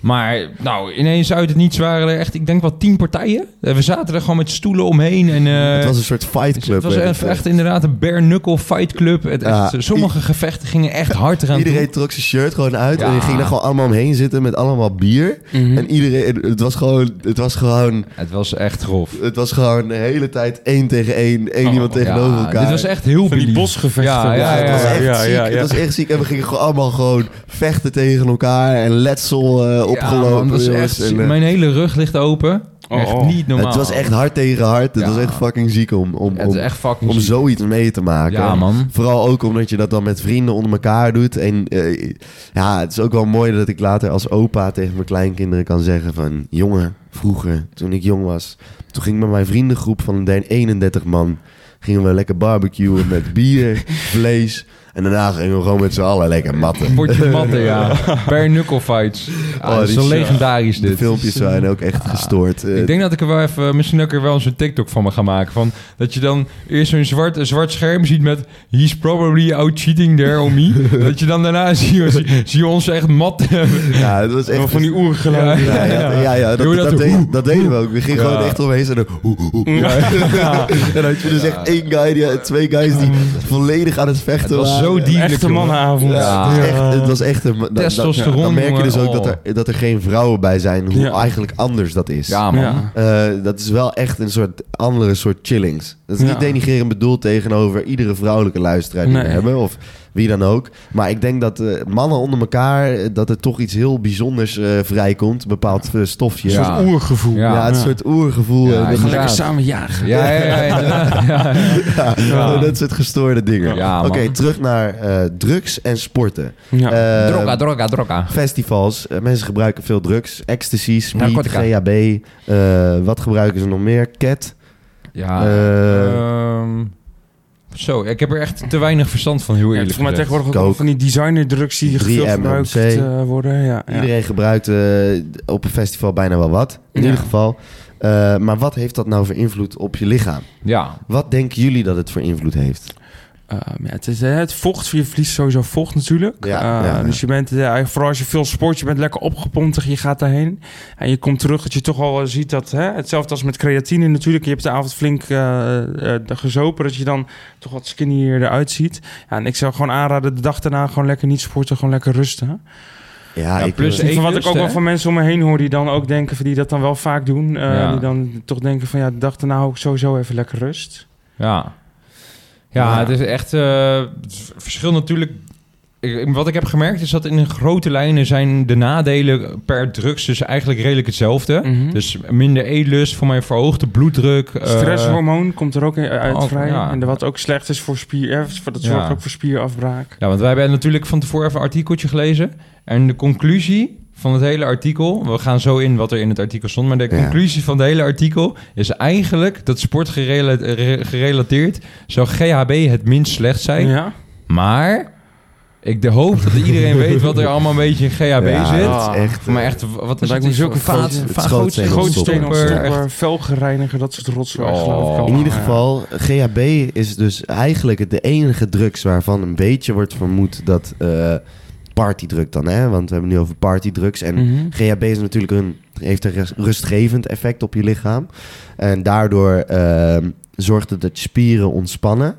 Maar nou, ineens uit het niets waren er echt, ik denk wel tien partijen. Eh, We zaten er gewoon met stoelen omheen. En, eh, het was een soort fight club. het was werd echt, inderdaad een bare knuckle fight club. Het, Ja. echt, sommige gevechten gingen echt hard eraan Iedereen toe. trok zijn shirt gewoon uit Ja. en die ging er gewoon allemaal omheen zitten met allemaal bier. Mhm. En iedereen, het was gewoon, het was gewoon, Het was echt grof. het was gewoon de hele tijd één tegen één, één Oh, iemand tegenover Ja, elkaar. dit was echt heel Van die bosgevechten. Ja, ja, Ja, het was echt ja, ziek. ja, ja. Het was echt ziek. En we gingen gewoon allemaal gewoon vechten tegen elkaar en letsel eh, opgelopen. man, dat is jongens. echt, En, eh, mijn hele rug ligt open. Oh, echt oh. niet normaal. het was echt hard tegen hard. Het Ja. was echt fucking ziek om, om, Het om, is echt fucking om ziek. zoiets mee te maken. Ja, man. Vooral ook omdat je dat dan met vrienden onder elkaar doet. En eh, ja, het is ook wel mooi dat ik later als opa tegen mijn kleinkinderen kan zeggen van... Jongen, vroeger, toen ik jong was, toen ging ik met mijn vriendengroep van de 31 man... gingen we lekker barbecuen met bier, <laughs> vlees... En daarna gingen we gewoon met z'n allen lekker matten. Potje matten, ja. <laughs> Per knuckle fights. Oh, dat is die zo legendarisch De dit. filmpjes zijn ook echt gestoord. Eh, Ik denk dat ik er wel even, misschien ook er wel eens een TikTok van me ga maken. Van, dat je dan eerst zo'n zwart, een zwart scherm ziet met He's probably out cheating there on me. <laughs> dat je dan daarna <laughs> zie zie, ons echt mat. ja, het was echt... Van die oergeluiden. Ja, ja, ja, ja, dat, dat, dat deed, dat deden we ook. We gingen gewoon echt omheen en dan... En dan had je dus echt één guy, die, twee guys die volledig aan het vechten waren. Zo dierlijk, Echte mannenavond. Ja, het, was echt, het was echt een... dan- dan- merk je dus ook dat er, dat er geen vrouwen bij zijn. Hoe Ja. eigenlijk anders dat is. Ja, man. Ja. Eh, dat is wel echt een soort andere soort chillings. Dat is Ja. niet denigrerend bedoeld tegenover iedere vrouwelijke luisteraar die we hebben. Of wie dan ook. Maar ik denk dat eh, mannen onder elkaar... eh, dat er toch iets heel bijzonders eh, vrijkomt. Een bepaald stofje. Een Ja. soort oergevoel. Ja, Ja. het soort oergevoel. Ja, We gaan lekker samen jagen. Ja, ja, ja, inderdaad. <laughs> ja, ja. ja, dat soort gestoorde dingen. Oké, terug naar eh, drugs en sporten. Ja. Droga, droga, droga. Festivals, mensen gebruiken veel drugs. Ecstasy, speed, Narcotica. GHB. eh, wat gebruiken ze nog meer? Cat. Ja. Eh, ehm, zo, ik heb er echt te weinig verstand van, heel Ja, eerlijk mij gezegd. tegenwoordig ook Coke. van die designerdrugs die 3 veel MMC. gebruikt eh, worden. Ja, ja. Iedereen gebruikt eh, op een festival bijna wel wat. In Ja. ieder geval. Eh, maar wat heeft dat nou voor invloed op je lichaam? Ja, Wat denken jullie dat het voor invloed heeft? Ehm, ja, het, is, eh, het vocht, je verliest sowieso vocht natuurlijk. Ja, Eh, ja, ja. Dus je bent, eh, vooral als je veel sport, je bent lekker opgepompt, je gaat daarheen. En je komt terug dat je toch al eh, ziet dat, hè, hetzelfde als met creatine natuurlijk. Je hebt de avond flink eh, eh, gezopen, dat je dan toch wat skinnier eruit ziet. Ja, en ik zou gewoon aanraden, de dag daarna gewoon lekker niet sporten, gewoon lekker rusten. Ja, Ja, ik, plus Van wat ik ook wel van mensen om me heen hoor, die dan ook denken, van die dat dan wel vaak doen. eh, Ja. Die dan toch denken van, ja, de dag daarna hou ik sowieso even lekker rust. ja. Ja, Ja. het is echt... eh, het verschil natuurlijk... Ik- wat ik heb gemerkt is dat in grote lijnen zijn de nadelen per drugs dus eigenlijk redelijk hetzelfde. Mhm. Dus minder eetlust, voor mij verhoogde bloeddruk. eh, Stresshormoon komt er ook in- uit vrij. ja. En wat ook slecht is voor spier... eh, Dat zorgt Ja. ook voor spierafbraak. Ja, want wij hebben natuurlijk van tevoren even een artikeltje gelezen. En de conclusie van het hele artikel... We gaan zo in wat er in het artikel stond. Maar de Ja. conclusie van het hele artikel is eigenlijk... dat sportgerelateerd zou GHB het minst slecht zijn. Ja. Maar ik de hoop dat iedereen <laughs> weet wat er allemaal een beetje in GHB Ja, zit. echt... Maar echt, wat is het? zulke vaat, grote- het vaat, schootsteen gootsteen, ontstopper. ontstopper, Stopper, echt. velgereiniger, dat soort rotzooi. Oh. geloof ik In ieder geval, GHB is dus eigenlijk de enige drugs waarvan een beetje wordt vermoed dat eh partydruk dan, hè? Want we hebben nu over partydrugs. En Mhm. GHB is natuurlijk een, heeft een rust- rustgevend effect op je lichaam. En daardoor ehm, zorgt het dat je spieren ontspannen.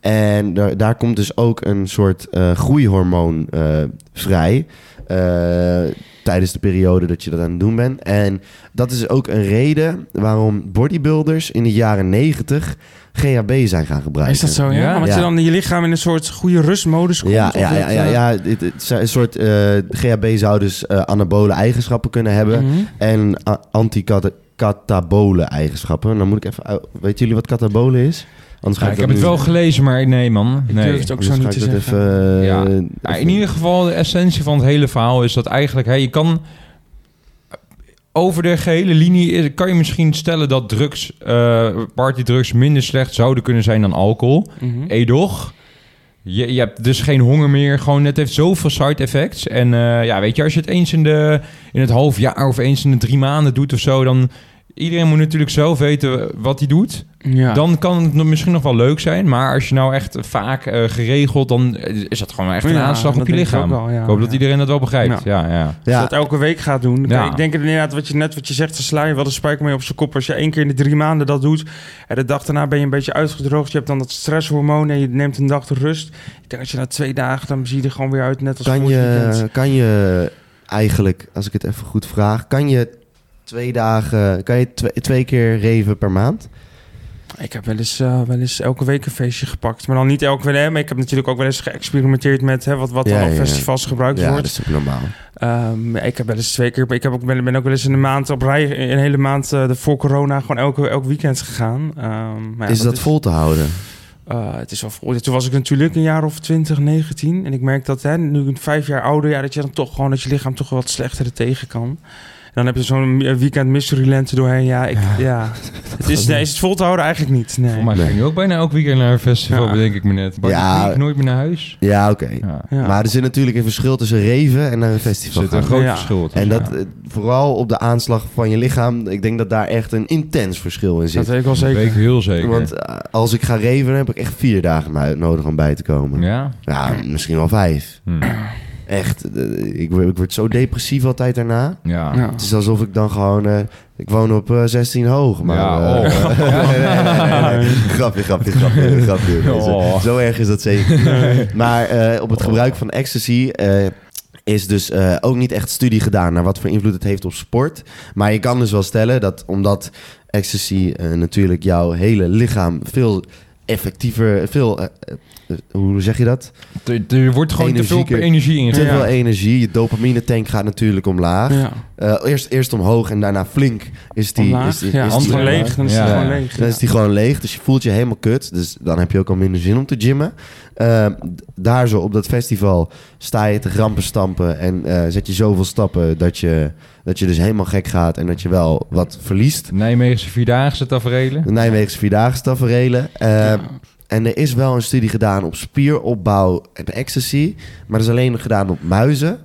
En daar, daar komt dus ook een soort eh, groeihormoon eh, vrij. eh, tijdens de periode dat je dat aan het doen bent. En dat is ook een reden waarom bodybuilders in de jaren 90 GHB zijn gaan gebruiken. Is dat zo, ja? Ja. je dan in je lichaam in een soort goede rustmodus komt? Ja, ja, ja, ja, eh, ja. Het, het is een soort eh, GHB zou dus eh, anabole eigenschappen kunnen hebben mhm. en a- anticatabole eigenschappen. Dan moet ik even. Weet jullie wat catabole is? Anders ga Ja, ik dat heb het wel gelezen, maar nee man. Ik Nee. durf het ook dus zo niet ik te zeggen. even, eh, Ja. even- in ieder geval, de essentie van het hele verhaal is dat eigenlijk... Hè, je kan... Over de gehele linie kan je misschien stellen dat drugs, eh partydrugs minder slecht zouden kunnen zijn dan alcohol. Mhm. Edoch, je, je hebt dus geen honger meer. Gewoon, het heeft zoveel side effects. En eh, ja, weet je, als je het eens in, de, in het half jaar of eens in de drie maanden doet of zo, dan... Iedereen moet natuurlijk zelf weten wat hij doet. Ja. Dan kan het misschien nog wel leuk zijn. Maar als je nou echt vaak eh, geregeld, dan is dat gewoon echt een Ja, aanslag op je ik lichaam. wel, ja. ik hoop dat iedereen dat wel begrijpt. Ja, ja. Als je Ja, dat elke week gaat doen. Kijk, ik denk inderdaad wat je net wat je zegt, dan sla je wel de spijker mee op zijn kop. Als je één keer in de drie maanden dat doet en de dag daarna ben je een beetje uitgedroogd. Je hebt dan dat stresshormoon en je neemt een dag de rust. Ik denk als je na twee dagen, dan zie je er gewoon weer uit net als kan, weekend. je, kan je eigenlijk, als ik het even goed vraag, kan je twee dagen, kan je twee, twee keer reven per maand? Ik heb wel eens, eh, wel eens elke week een feestje gepakt. Maar dan niet elke week, hè, maar ik heb natuurlijk ook wel eens geëxperimenteerd met hè, wat, wat Ja, dan op ja, ja. festivals gebruikt Ja, wordt. dat is ook normaal. Ehm, ik heb wel eens twee keer, ik heb ook, ben, ben ook wel eens een maand op rij, een hele maand eh, de voor corona, gewoon elke, elk weekend gegaan. Ehm, maar is dat vol te houden? Eh, het is wel vol. Toen was ik natuurlijk een jaar of 20, 19. En ik merk dat hè, nu ik vijf jaar ouder, ja, dat je dan toch gewoon dat je lichaam toch wel wat slechter er tegen kan. En dan heb je zo'n weekend Mysteryland er doorheen. Ja, ik, ja. Het <laughs> is, nee, is het vol te houden eigenlijk niet. Nee. Voor mij Nee. ging je ook bijna elk weekend naar een festival, Ja. bedenk ik me net. Maar Ja. ik nooit meer naar huis. Ja, oké. Ja. Ja. Maar er zit natuurlijk een verschil tussen reven en naar een Er festival zit een groot Ja. verschil tussen, En dat ja. eh, vooral op de aanslag van je lichaam, ik denk dat daar echt een intens verschil in dat zit. weet ik wel Dat zeker. weet ik heel zeker. Want eh, als ik ga reven, dan heb ik echt vier dagen nodig om bij te komen. ja? Ja, misschien wel vijf. Hm. Echt, eh, ik, word- ik word zo depressief altijd daarna. Ja. Ja. Het is alsof ik dan gewoon... eh, ik woon op eh, 16 hoog, maar... Ja, eh, oh. <laughs> nee, nee, nee, nee, nee. Grapje, grapje, grapje, grapje. <laughs> Dus, eh, Oh. Zo erg is dat zeker. Maar eh, op het gebruik van ecstasy... eh, is dus eh, ook niet echt studie gedaan naar wat voor invloed het heeft op sport. Maar je kan dus wel stellen dat omdat ecstasy eh, natuurlijk jouw hele lichaam veel effectiever, veel, eh, eh, hoe zeg je dat? Er- wordt gewoon te veel energie Te ingegeven. veel energie. Je dopamine tank gaat natuurlijk omlaag. Ja. Eh, eerst, eerst omhoog en daarna flink is die, Omlaag. is die, ja, is hand die leeg. Dan is Ja. het gewoon leeg. dan is die gewoon leeg, dus je voelt je helemaal kut. Dus dan heb je ook al minder zin om te gymmen. Eh, d- daar zo op dat festival sta je te grampen stampen en eh, zet je zoveel stappen dat je, dat je dus helemaal gek gaat en dat je wel wat verliest. Nijmeegse Vierdaagse taferelen. De Nijmeegse Vierdaagse taferelen. Eh, En er is wel een studie gedaan op spieropbouw en ecstasy. Maar dat is alleen gedaan op muizen.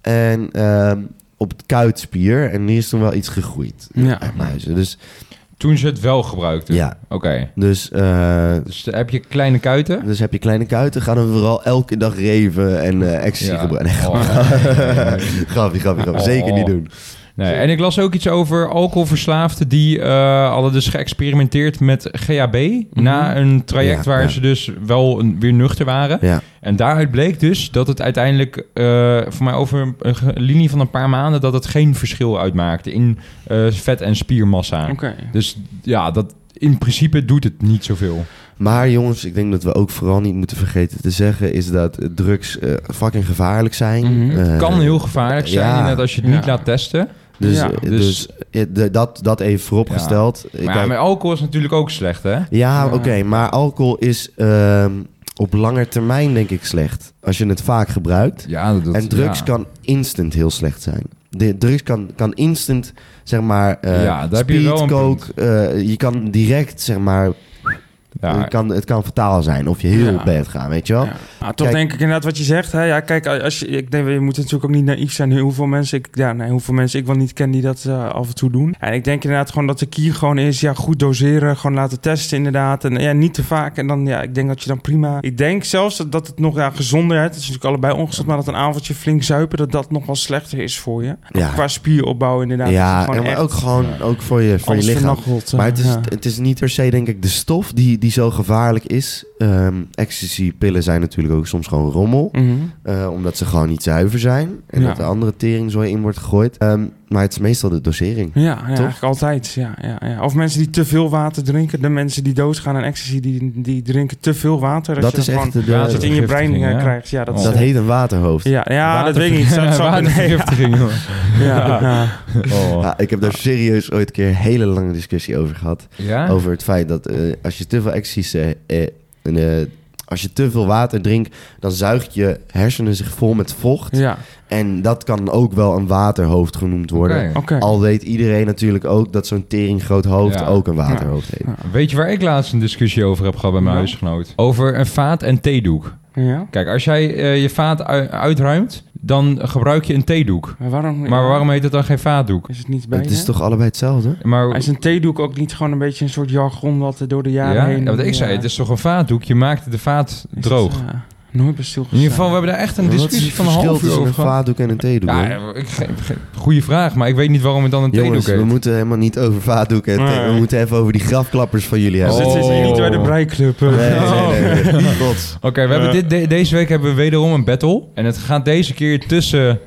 En ehm, op het kuitspier. En die is toen wel iets gegroeid. Ja. Muizen. Dus, Toen ze het wel gebruikten. ja. Oké. Dus, eh, Dus heb je kleine kuiten? dus heb je kleine kuiten. Gaan dan vooral elke dag reven en eh ecstasy Ja. gebruiken. Nee, Oh. Oh. <laughs> Zeker niet doen. Nee, en ik las ook iets over alcoholverslaafden die eh, hadden dus geëxperimenteerd met GHB na een traject Ja, waar ja. ze dus wel een, weer nuchter waren. Ja. En daaruit bleek dus dat het uiteindelijk eh, voor mij over een, linie van een paar maanden dat het geen verschil uitmaakte in eh, vet en spiermassa. Dus ja, dat in principe doet het niet zoveel. Maar jongens, ik denk dat we ook vooral niet moeten vergeten te zeggen... is dat drugs fucking gevaarlijk zijn. Mhm. Eh, kan heel gevaarlijk zijn ja. inderdaad als je het Ja. niet laat testen. Dus, Ja, eh, dus- dus, eh, dat, dat even vooropgesteld. Ik Maar ja, met alcohol is natuurlijk ook slecht, hè? ja, Ja. oké, maar alcohol is ehm, op lange termijn denk ik slecht. Als je het vaak gebruikt. Ja, dat, en drugs ja. kan instant heel slecht zijn. De drugs kan, kan instant, zeg maar, eh Ja, daar heb je speed, wel een coke, eh, je kan direct, zeg maar, Ja, het, kan, het kan fataal zijn. Of je heel Ja. bad gaan, weet je wel? Ja. Ah, toch Kijk- denk ik inderdaad wat je zegt. Hè? Ja, kijk, als je, ik denk, je moet natuurlijk ook niet naïef zijn. Hoeveel mensen ik, ja, nee, hoeveel mensen ik wel niet ken die dat eh, af en toe doen. En ik denk inderdaad gewoon dat de key gewoon is, ja, goed doseren, gewoon laten testen inderdaad. En ja, niet te vaak. En dan, ja, ik denk dat je dan prima. Ik denk zelfs dat, dat het nog ja, gezonder, het is natuurlijk allebei ongezond, maar dat een avondje flink zuipen, dat dat nog wel slechter is voor je. Ja. Qua spieropbouw inderdaad. Ja, maar echt ook gewoon ook voor je, voor je lichaam. eh, Maar het is, het is niet per se, denk ik, de stof die, die zo gevaarlijk is. Ehm Ecstasy-pillen zijn natuurlijk ook soms gewoon rommel. Eh, omdat ze gewoon niet zuiver zijn. En Ja. dat er andere teringzooi in wordt gegooid. Ehm, maar het is meestal de dosering. Ja, ja eigenlijk Toch? altijd. Ja, ja, ja. Of mensen die te veel water drinken. De mensen die doodgaan aan ecstasy, die, die drinken te veel water. Dat je is echt gewoon de, als je het in je brein eh, ja. krijgt. Ja, dat, Oh. is, dat heet een waterhoofd. Ja. Ja, dat weet ik niet. Dat zou nee, hoor. <laughs> Ja, ja. <laughs> Oh. ik heb daar serieus ooit een keer een hele lange discussie over gehad. Ja? Over het feit dat eh, als je te veel ecstasy... en, eh, als je te veel water drinkt, dan zuigt je hersenen zich vol met vocht. ja. En dat kan ook wel een waterhoofd genoemd worden. Al weet iedereen natuurlijk ook dat zo'n tering groot hoofd Ja. ook een waterhoofd heeft. Ja. Weet je waar ik laatst een discussie over heb gehad bij mijn Ja. huisgenoot? Over een vaat- en theedoek. Ja. Kijk, als jij eh, je vaat ui- uitruimt, dan gebruik je een theedoek. Maar waarom, Maar waarom heet het dan geen vaatdoek? is het niet bij Het is toch allebei hetzelfde? Maar, Is een theedoek ook niet gewoon een beetje een soort jargon wat er door de jaren ja, heen... ja, wat ik zei, het is toch een vaatdoek? Je maakt de vaat Is het, droog. Eh, nooit bij stilgestaan. In ieder geval, we hebben daar echt een discussie van een half uur over een gehad. vaatdoek en een theedoek? Ja, ik, goeie vraag, maar ik weet niet waarom het dan een theedoek Jongens, we moeten helemaal niet over vaatdoeken. en Nee. We moeten even over die grafklappers van jullie Dus hebben. dit is Oh. niet bij de breiklub. eh. Nee, nee, nee. <laughs> Oké, we hebben dit, de- deze week hebben we wederom een battle. En het gaat deze keer tussen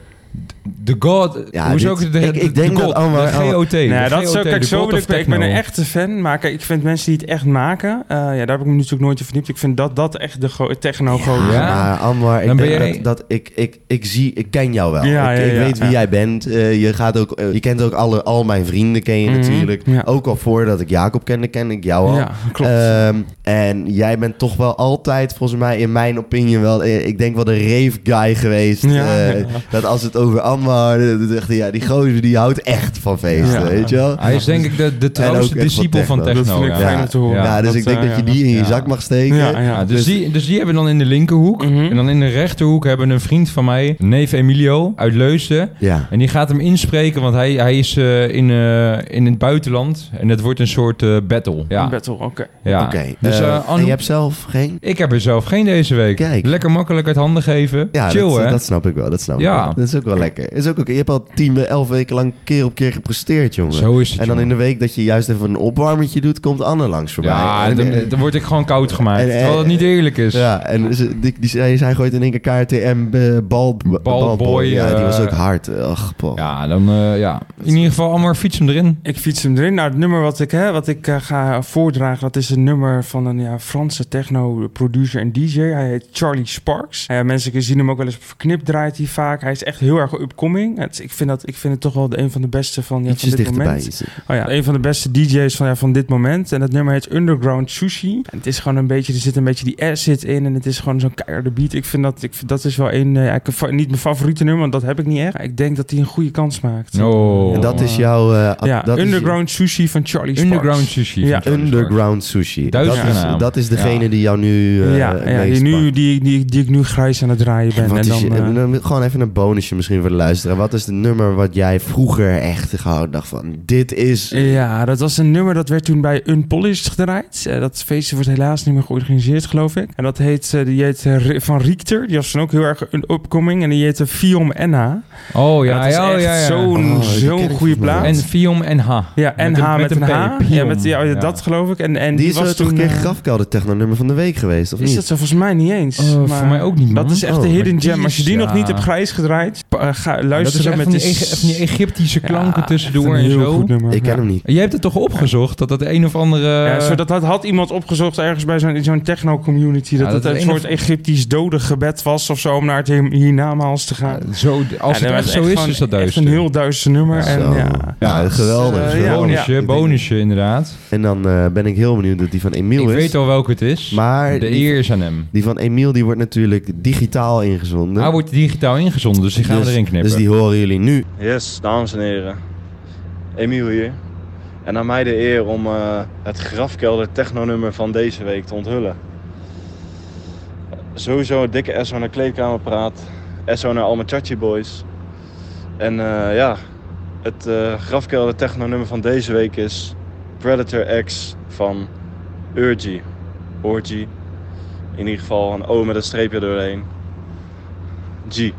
de God... Ja, hoezo dit- ook de, ik- ik de denk God, dat allemaal- de GOT. Nee, de dat is GOT, ook, kijk, de zo ik, ik ben een echte fan, maar kijk, ik vind mensen die het echt maken, eh, ja, daar heb ik me natuurlijk nooit in verdiept. Ik vind dat dat echt de techno Ja. ja. Ik Dan ben denk jij- dat, dat ik, ik, ik zie, ik ken jou wel. Ja, ik, ja, ik ja, weet wie jij bent. Eh, je, gaat ook, eh, je kent ook alle, al mijn vrienden, ken je Mhm, natuurlijk. ja. Ook al voordat ik Jacob kende, ken ik jou al. Ja, klopt. Ehm, en jij bent toch wel altijd, volgens mij, in mijn opinion wel, ik denk wel de rave guy geweest. Ja, eh, ja. Dat als het over Anwar, ja, die gozer die houdt echt van feesten, Ja. weet je wel? Hij is denk ik de, de trouwste discipel van techno. techno. Dat vind ik ja. fijn om te horen. Ja, dus Dat, ik denk eh, dat je die in je zak mag steken. Ja, ja. Ja, dus, Dus- die, dus die hebben we dan in de linkerhoek. Mhm. En dan in de rechterhoek hebben we een vriend van mij, neef Emilio, uit Leusden. Ja. En die gaat hem inspreken, want hij, hij is eh, in, eh, in het buitenland. En het wordt een soort battle. Ja. Een battle, oké. ja. Oké. Dus en je hebt zelf geen? ik heb er zelf geen deze week. Kijk. Lekker makkelijk uit handen geven. Ja, Chill, dat, hè? dat snap ik wel. Dat snap Ja. ik wel. Dat is ook wel lekker. Is ook oké. Je hebt al tien, elf weken lang keer op keer gepresteerd, jongen. Zo is het, en dan jongen. in de week dat je juist even een opwarmertje doet, komt Anne langs voorbij. Ja, En- dan, en- dan word ik gewoon koud gemaakt. En- en- terwijl het niet eerlijk is. Ja, en ze, die, die, zij gooit in één keer KTM eh, bal, Balboy, Ja, die was eh, ook hard. Ach, poh. Ja, dan eh, ja. In ieder geval allemaal fiets hem erin. Ik fiets hem erin. Nou, het nummer wat ik, hè, wat ik eh, ga voordragen, dat is een nummer van een ja, Franse techno-producer en DJ. Hij heet Charlie Sparks. Ja, mensen zien hem ook wel eens op verknipt draait hij vaak. Hij is echt heel erg upcoming. Het, ik, vind dat, ik vind het toch wel de, een van de beste van, ja, van dit dichterbij. moment. Oh ja, een van de beste DJ's van, ja, van dit moment. En dat nummer heet Underground Sushi. En het is gewoon een beetje, er zit een beetje die acid in. En het is gewoon zo'n keiharde beat. Ik vind dat, ik, vind- dat is wel een, eh, ja, ik- niet mijn favoriete nummer, want dat heb ik niet echt. Ik denk dat hij een goede kans maakt. Oh. En dat is jouw... eh, Ja, dat is je- Underground Sushi van Charlie Sparks. Underground sushi. Ja. Underground Sushi. Dat is, naam. dat is degene Ja. die jou nu eh ja, ja die, nu, die, die, die ik nu grijs aan het draaien ben. Wat en is dan, je- eh, dan gewoon even een bonusje misschien voor de luisteraar. Wat is het nummer wat jij vroeger echt gehouden dacht van... Dit is... ja, dat was een nummer dat werd toen bij Unpolished gedraaid. Eh, dat feestje wordt helaas niet meer georganiseerd, geloof ik. En dat heet, eh, die heet eh, van Richter. Die was toen ook heel erg een upcoming. En die heette Fiom Enha. Oh En ja, dat is ja, echt ja, ja. zo'n Oh, goede volgens mij plaat. En Fium en H. ja, Met NH een- met, met een een H. P, Ja, met, ja, Ja. dat geloof ik. En, en die is was toch een keer grafkelder techno nummer van de week geweest, of is niet? dat zo? Volgens mij niet eens. Oh, maar voor mij ook niet, man. Dat is echt Oh, de maar hidden gem. Als je die is- nog niet hebt grijs gedraaid, pa- ga Dat is luisteren met van die, de van die Egyptische klanken Ja, tussendoor en zo. goed nummer. Ik ken Ja. hem niet. Jij hebt het toch opgezocht dat dat een of andere... Ja, zo, dat had, had iemand opgezocht ergens bij zo'n zo'n techno-community. Dat, Ja, het dat een een soort of- Egyptisch dodengebed was of zo om naar het hier- hiernamaals te gaan. Ja, zo, als Ja, het dat echt zo is, gewoon is dat Echt duister. een heel duister nummer. En, Zo. ja. Ja, geweldig. eh, bonusje, Ik bonusje inderdaad. En dan eh, ben ik heel benieuwd dat die van Emiel Ik is. weet al welke het is. Maar de die- eer is aan hem. Die van Emiel die wordt natuurlijk digitaal ingezonden. Hij wordt digitaal ingezonden, dus die gaan dus, we erin knippen. Dus die horen jullie nu. Yes, dames en heren. Emiel hier. En aan mij de eer om eh, het grafkelder technonummer van deze week te onthullen. Sowieso een dikke SO naar Kleedkamerpraat. SO naar Alma Chachi Boys. En eh, ja, het eh grafkelder technonummer van deze week is Predator X van Urgy. Orgy. In ieder geval een O met een streepje doorheen. G.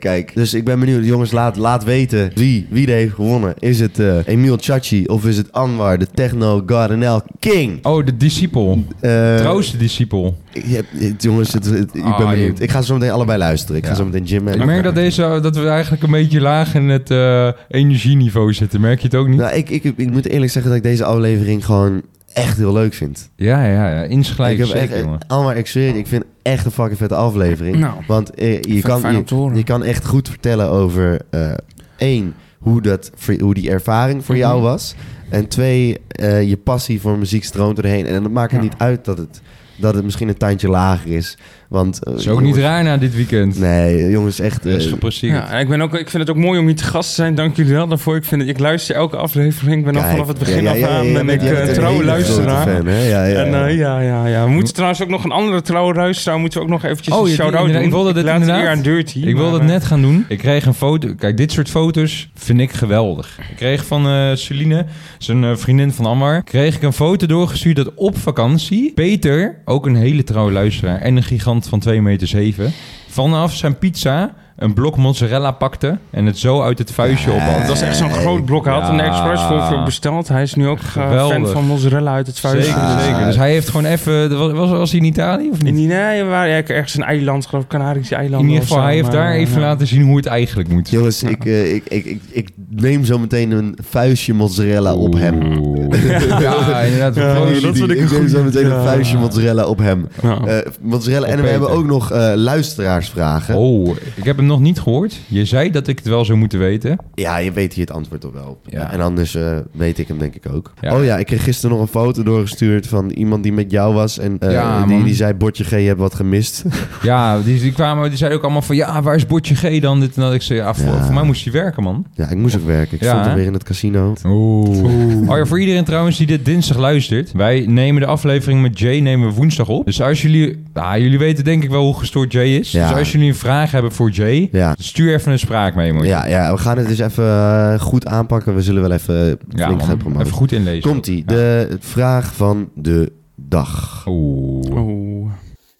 Kijk, dus ik ben benieuwd. Jongens, laat, laat weten wie, wie er heeft gewonnen. Is het eh Emiel Chachi of is het Anwar, de techno Gardenel King? Oh, de discipel. Eh, Trouwste discipel. ik heb- het- jongens, het, het- ik Ah, ben benieuwd. je- Ik ga zo meteen allebei luisteren. Ik ga zo meteen gymmen. Ik merk dat, deze, dat we eigenlijk een beetje laag in het eh, energieniveau zitten. Merk je het ook niet? Nou, ik, ik, ik moet eerlijk zeggen dat ik deze aflevering gewoon echt heel leuk vind. Ja, ja, ja. Insgelijks ik heb zeker, echt, jongen. Anwar, ik zweer, ik vind echt een fucking vette aflevering. Nou, Want eh, je, kan, je, je kan echt goed vertellen over eh, één, hoe, dat, hoe die ervaring voor jou Mhm. was. En twee, eh, je passie voor muziek stroomt erheen. En dan maakt het Ja. niet uit dat het, dat het misschien een tandje lager is. Want, eh, is ook niet raar na dit weekend. Nee, jongens, echt... Dat is eh. Ja, en ik, ben ook, ik vind het ook mooi om hier te gast te zijn. Dank jullie wel daarvoor. Ik, vind het, ik luister elke aflevering. Ik ben al vanaf het begin ja, ja, af aan ja, ben ik eh, grote luisteraar. fan, hè? Ja, ja, En ja. ja, ja, ja. We moeten trouwens ook nog een andere trouwe luisteraar. Moeten we ook nog eventjes Oh, een shout-out doen. Ik wilde het inderdaad- aan Dirty. Ik wilde eh, net gaan doen. Ik kreeg een foto. Kijk, dit soort foto's vind ik geweldig. Ik kreeg van eh Celine, zijn vriendin van Ammar, kreeg ik een foto doorgestuurd dat op vakantie Peter, ook een hele trouwe luisteraar en een gigant van 2 meter 7, vanaf zijn pizza een blok mozzarella pakte en het zo uit het vuistje ophad. Het was echt zo'n groot blok. Hij had een express voor, voor besteld. Hij is nu ook eh, Geweldig. fan van mozzarella uit het vuistje. Zeker, Ah. zeker. Dus hij heeft gewoon even... Was, was, was hij in Italië of In niet? nee, we waren ergens een eiland, geloof ik, Canarische eilanden. In ieder geval, zo, hij heeft maar, daar eh, even ja. laten zien hoe het eigenlijk moet. Jongens, ik, eh, ik, ik, ik, ik neem zo meteen een vuistje mozzarella op hem. Oeh. <laughs> ja, inderdaad. Ja, dat vind ik ik een neem zo meteen een Ja. vuistje mozzarella op hem. Ja. Eh, mozzarella. En Op we hebben ook nog eh, luisteraarsvragen. Oh, ik heb hem nog niet gehoord. Je zei dat ik het wel zou moeten weten. Ja, je weet hier het antwoord op wel. Ja. En anders eh, weet ik hem denk ik ook. Ja. Oh ja, ik kreeg gisteren nog een foto doorgestuurd van iemand die met jou was. En eh, Ja, die, die zei, bordje G, je hebt wat gemist. <laughs> Ja, die, die kwamen, die zeiden ook allemaal van... Ja, waar is Botje G dan? Dit en dat. Ik zei, ja, voor, Ja. voor mij moest hij werken, man. ja, ik moest ook werken. Ik Ja, stond hè? alweer in het casino. Oeh. Oh ja, voor iedereen trouwens die dit dinsdag luistert. Wij nemen de aflevering met Jay nemen we woensdag op. Dus als jullie... Ah, jullie weten denk ik wel hoe gestoord Jay is. Ja. Dus als jullie een vraag hebben voor Jay... Ja. Stuur even een spraakmemo. Ja, ja, we gaan het dus even eh, goed aanpakken. We zullen wel even Ja, flink gaan promoten. Even goed inlezen. Komt-ie. Ja. De vraag van de dag. Oeh. Oeh.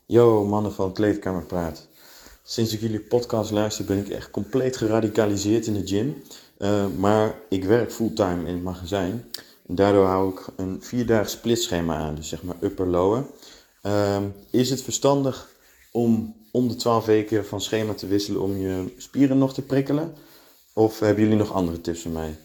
Yo, mannen van Kleedkamer Praat. Sinds ik jullie podcast luister ben ik echt compleet geradicaliseerd in de gym. Eh, maar ik werk fulltime in het magazijn. En daardoor hou ik een vierdaag splitschema aan, dus zeg maar upper-lower. Ehm, is het verstandig om om de 12 weken van schema te wisselen om je spieren nog te prikkelen? Of hebben jullie nog andere tips voor mij?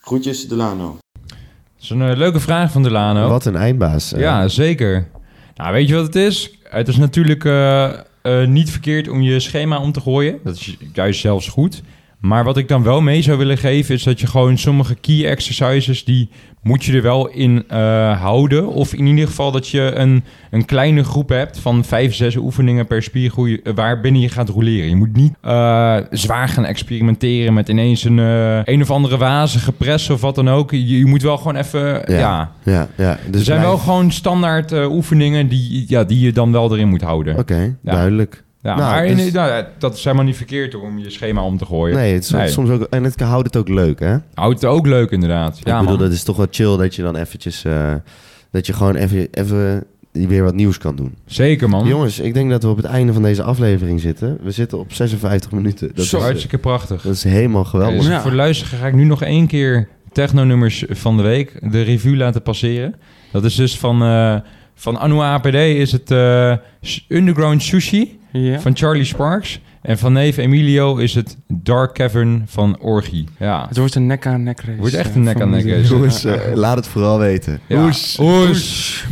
Groetjes, Delano. Dat is een eh, leuke vraag van Delano. Wat een eindbaas. eh. Ja, zeker. Nou, weet je wat het is? Het is natuurlijk eh, eh, niet verkeerd om je schema om te gooien. Dat is juist zelfs goed. Maar wat ik dan wel mee zou willen geven... is dat je gewoon sommige key exercises... die moet je er wel in eh, houden. Of in ieder geval dat je een, een kleine groep hebt... van vijf, zes oefeningen per spiergroei... eh, waarbinnen je gaat roleren. Je moet niet eh, zwaar gaan experimenteren... met ineens een, een of andere wazige press of wat dan ook. Je, je moet wel gewoon even... Ja. ja Ja, ja. Dus er zijn wel gewoon standaard oefeningen die, ja, die je dan wel erin moet houden. Oké, duidelijk. Ja, Nou, maar dus- in- nou, dat is helemaal niet verkeerd om je schema om te gooien. Nee, het is Nee. soms ook... En het houdt het ook leuk, hè? Houdt het ook leuk inderdaad. Ja, ik bedoel, man. dat is toch wel chill dat je dan eventjes... eh, dat je gewoon even, even weer wat nieuws kan doen. Zeker man. Jongens, ik denk dat we op het einde van deze aflevering zitten. We zitten op 56 minuten. Dat, Zo is, eh, hartstikke prachtig. dat is helemaal geweldig. Dus Ja. Voor de luisteraar ga ik nu nog één keer techno-nummers van de week de review laten passeren. Dat is dus van, eh van Anu APD is het eh, Underground Sushi Ja. van Charlie Sparks. En van neef Emilio is het Dark Cavern van Orgie. Ja. Het wordt een nek-aan-nek race. Wordt echt eh, een nek-aan-nek van- race. Jongens, <laughs> eh, laat het vooral weten. ja. Oes. Oes.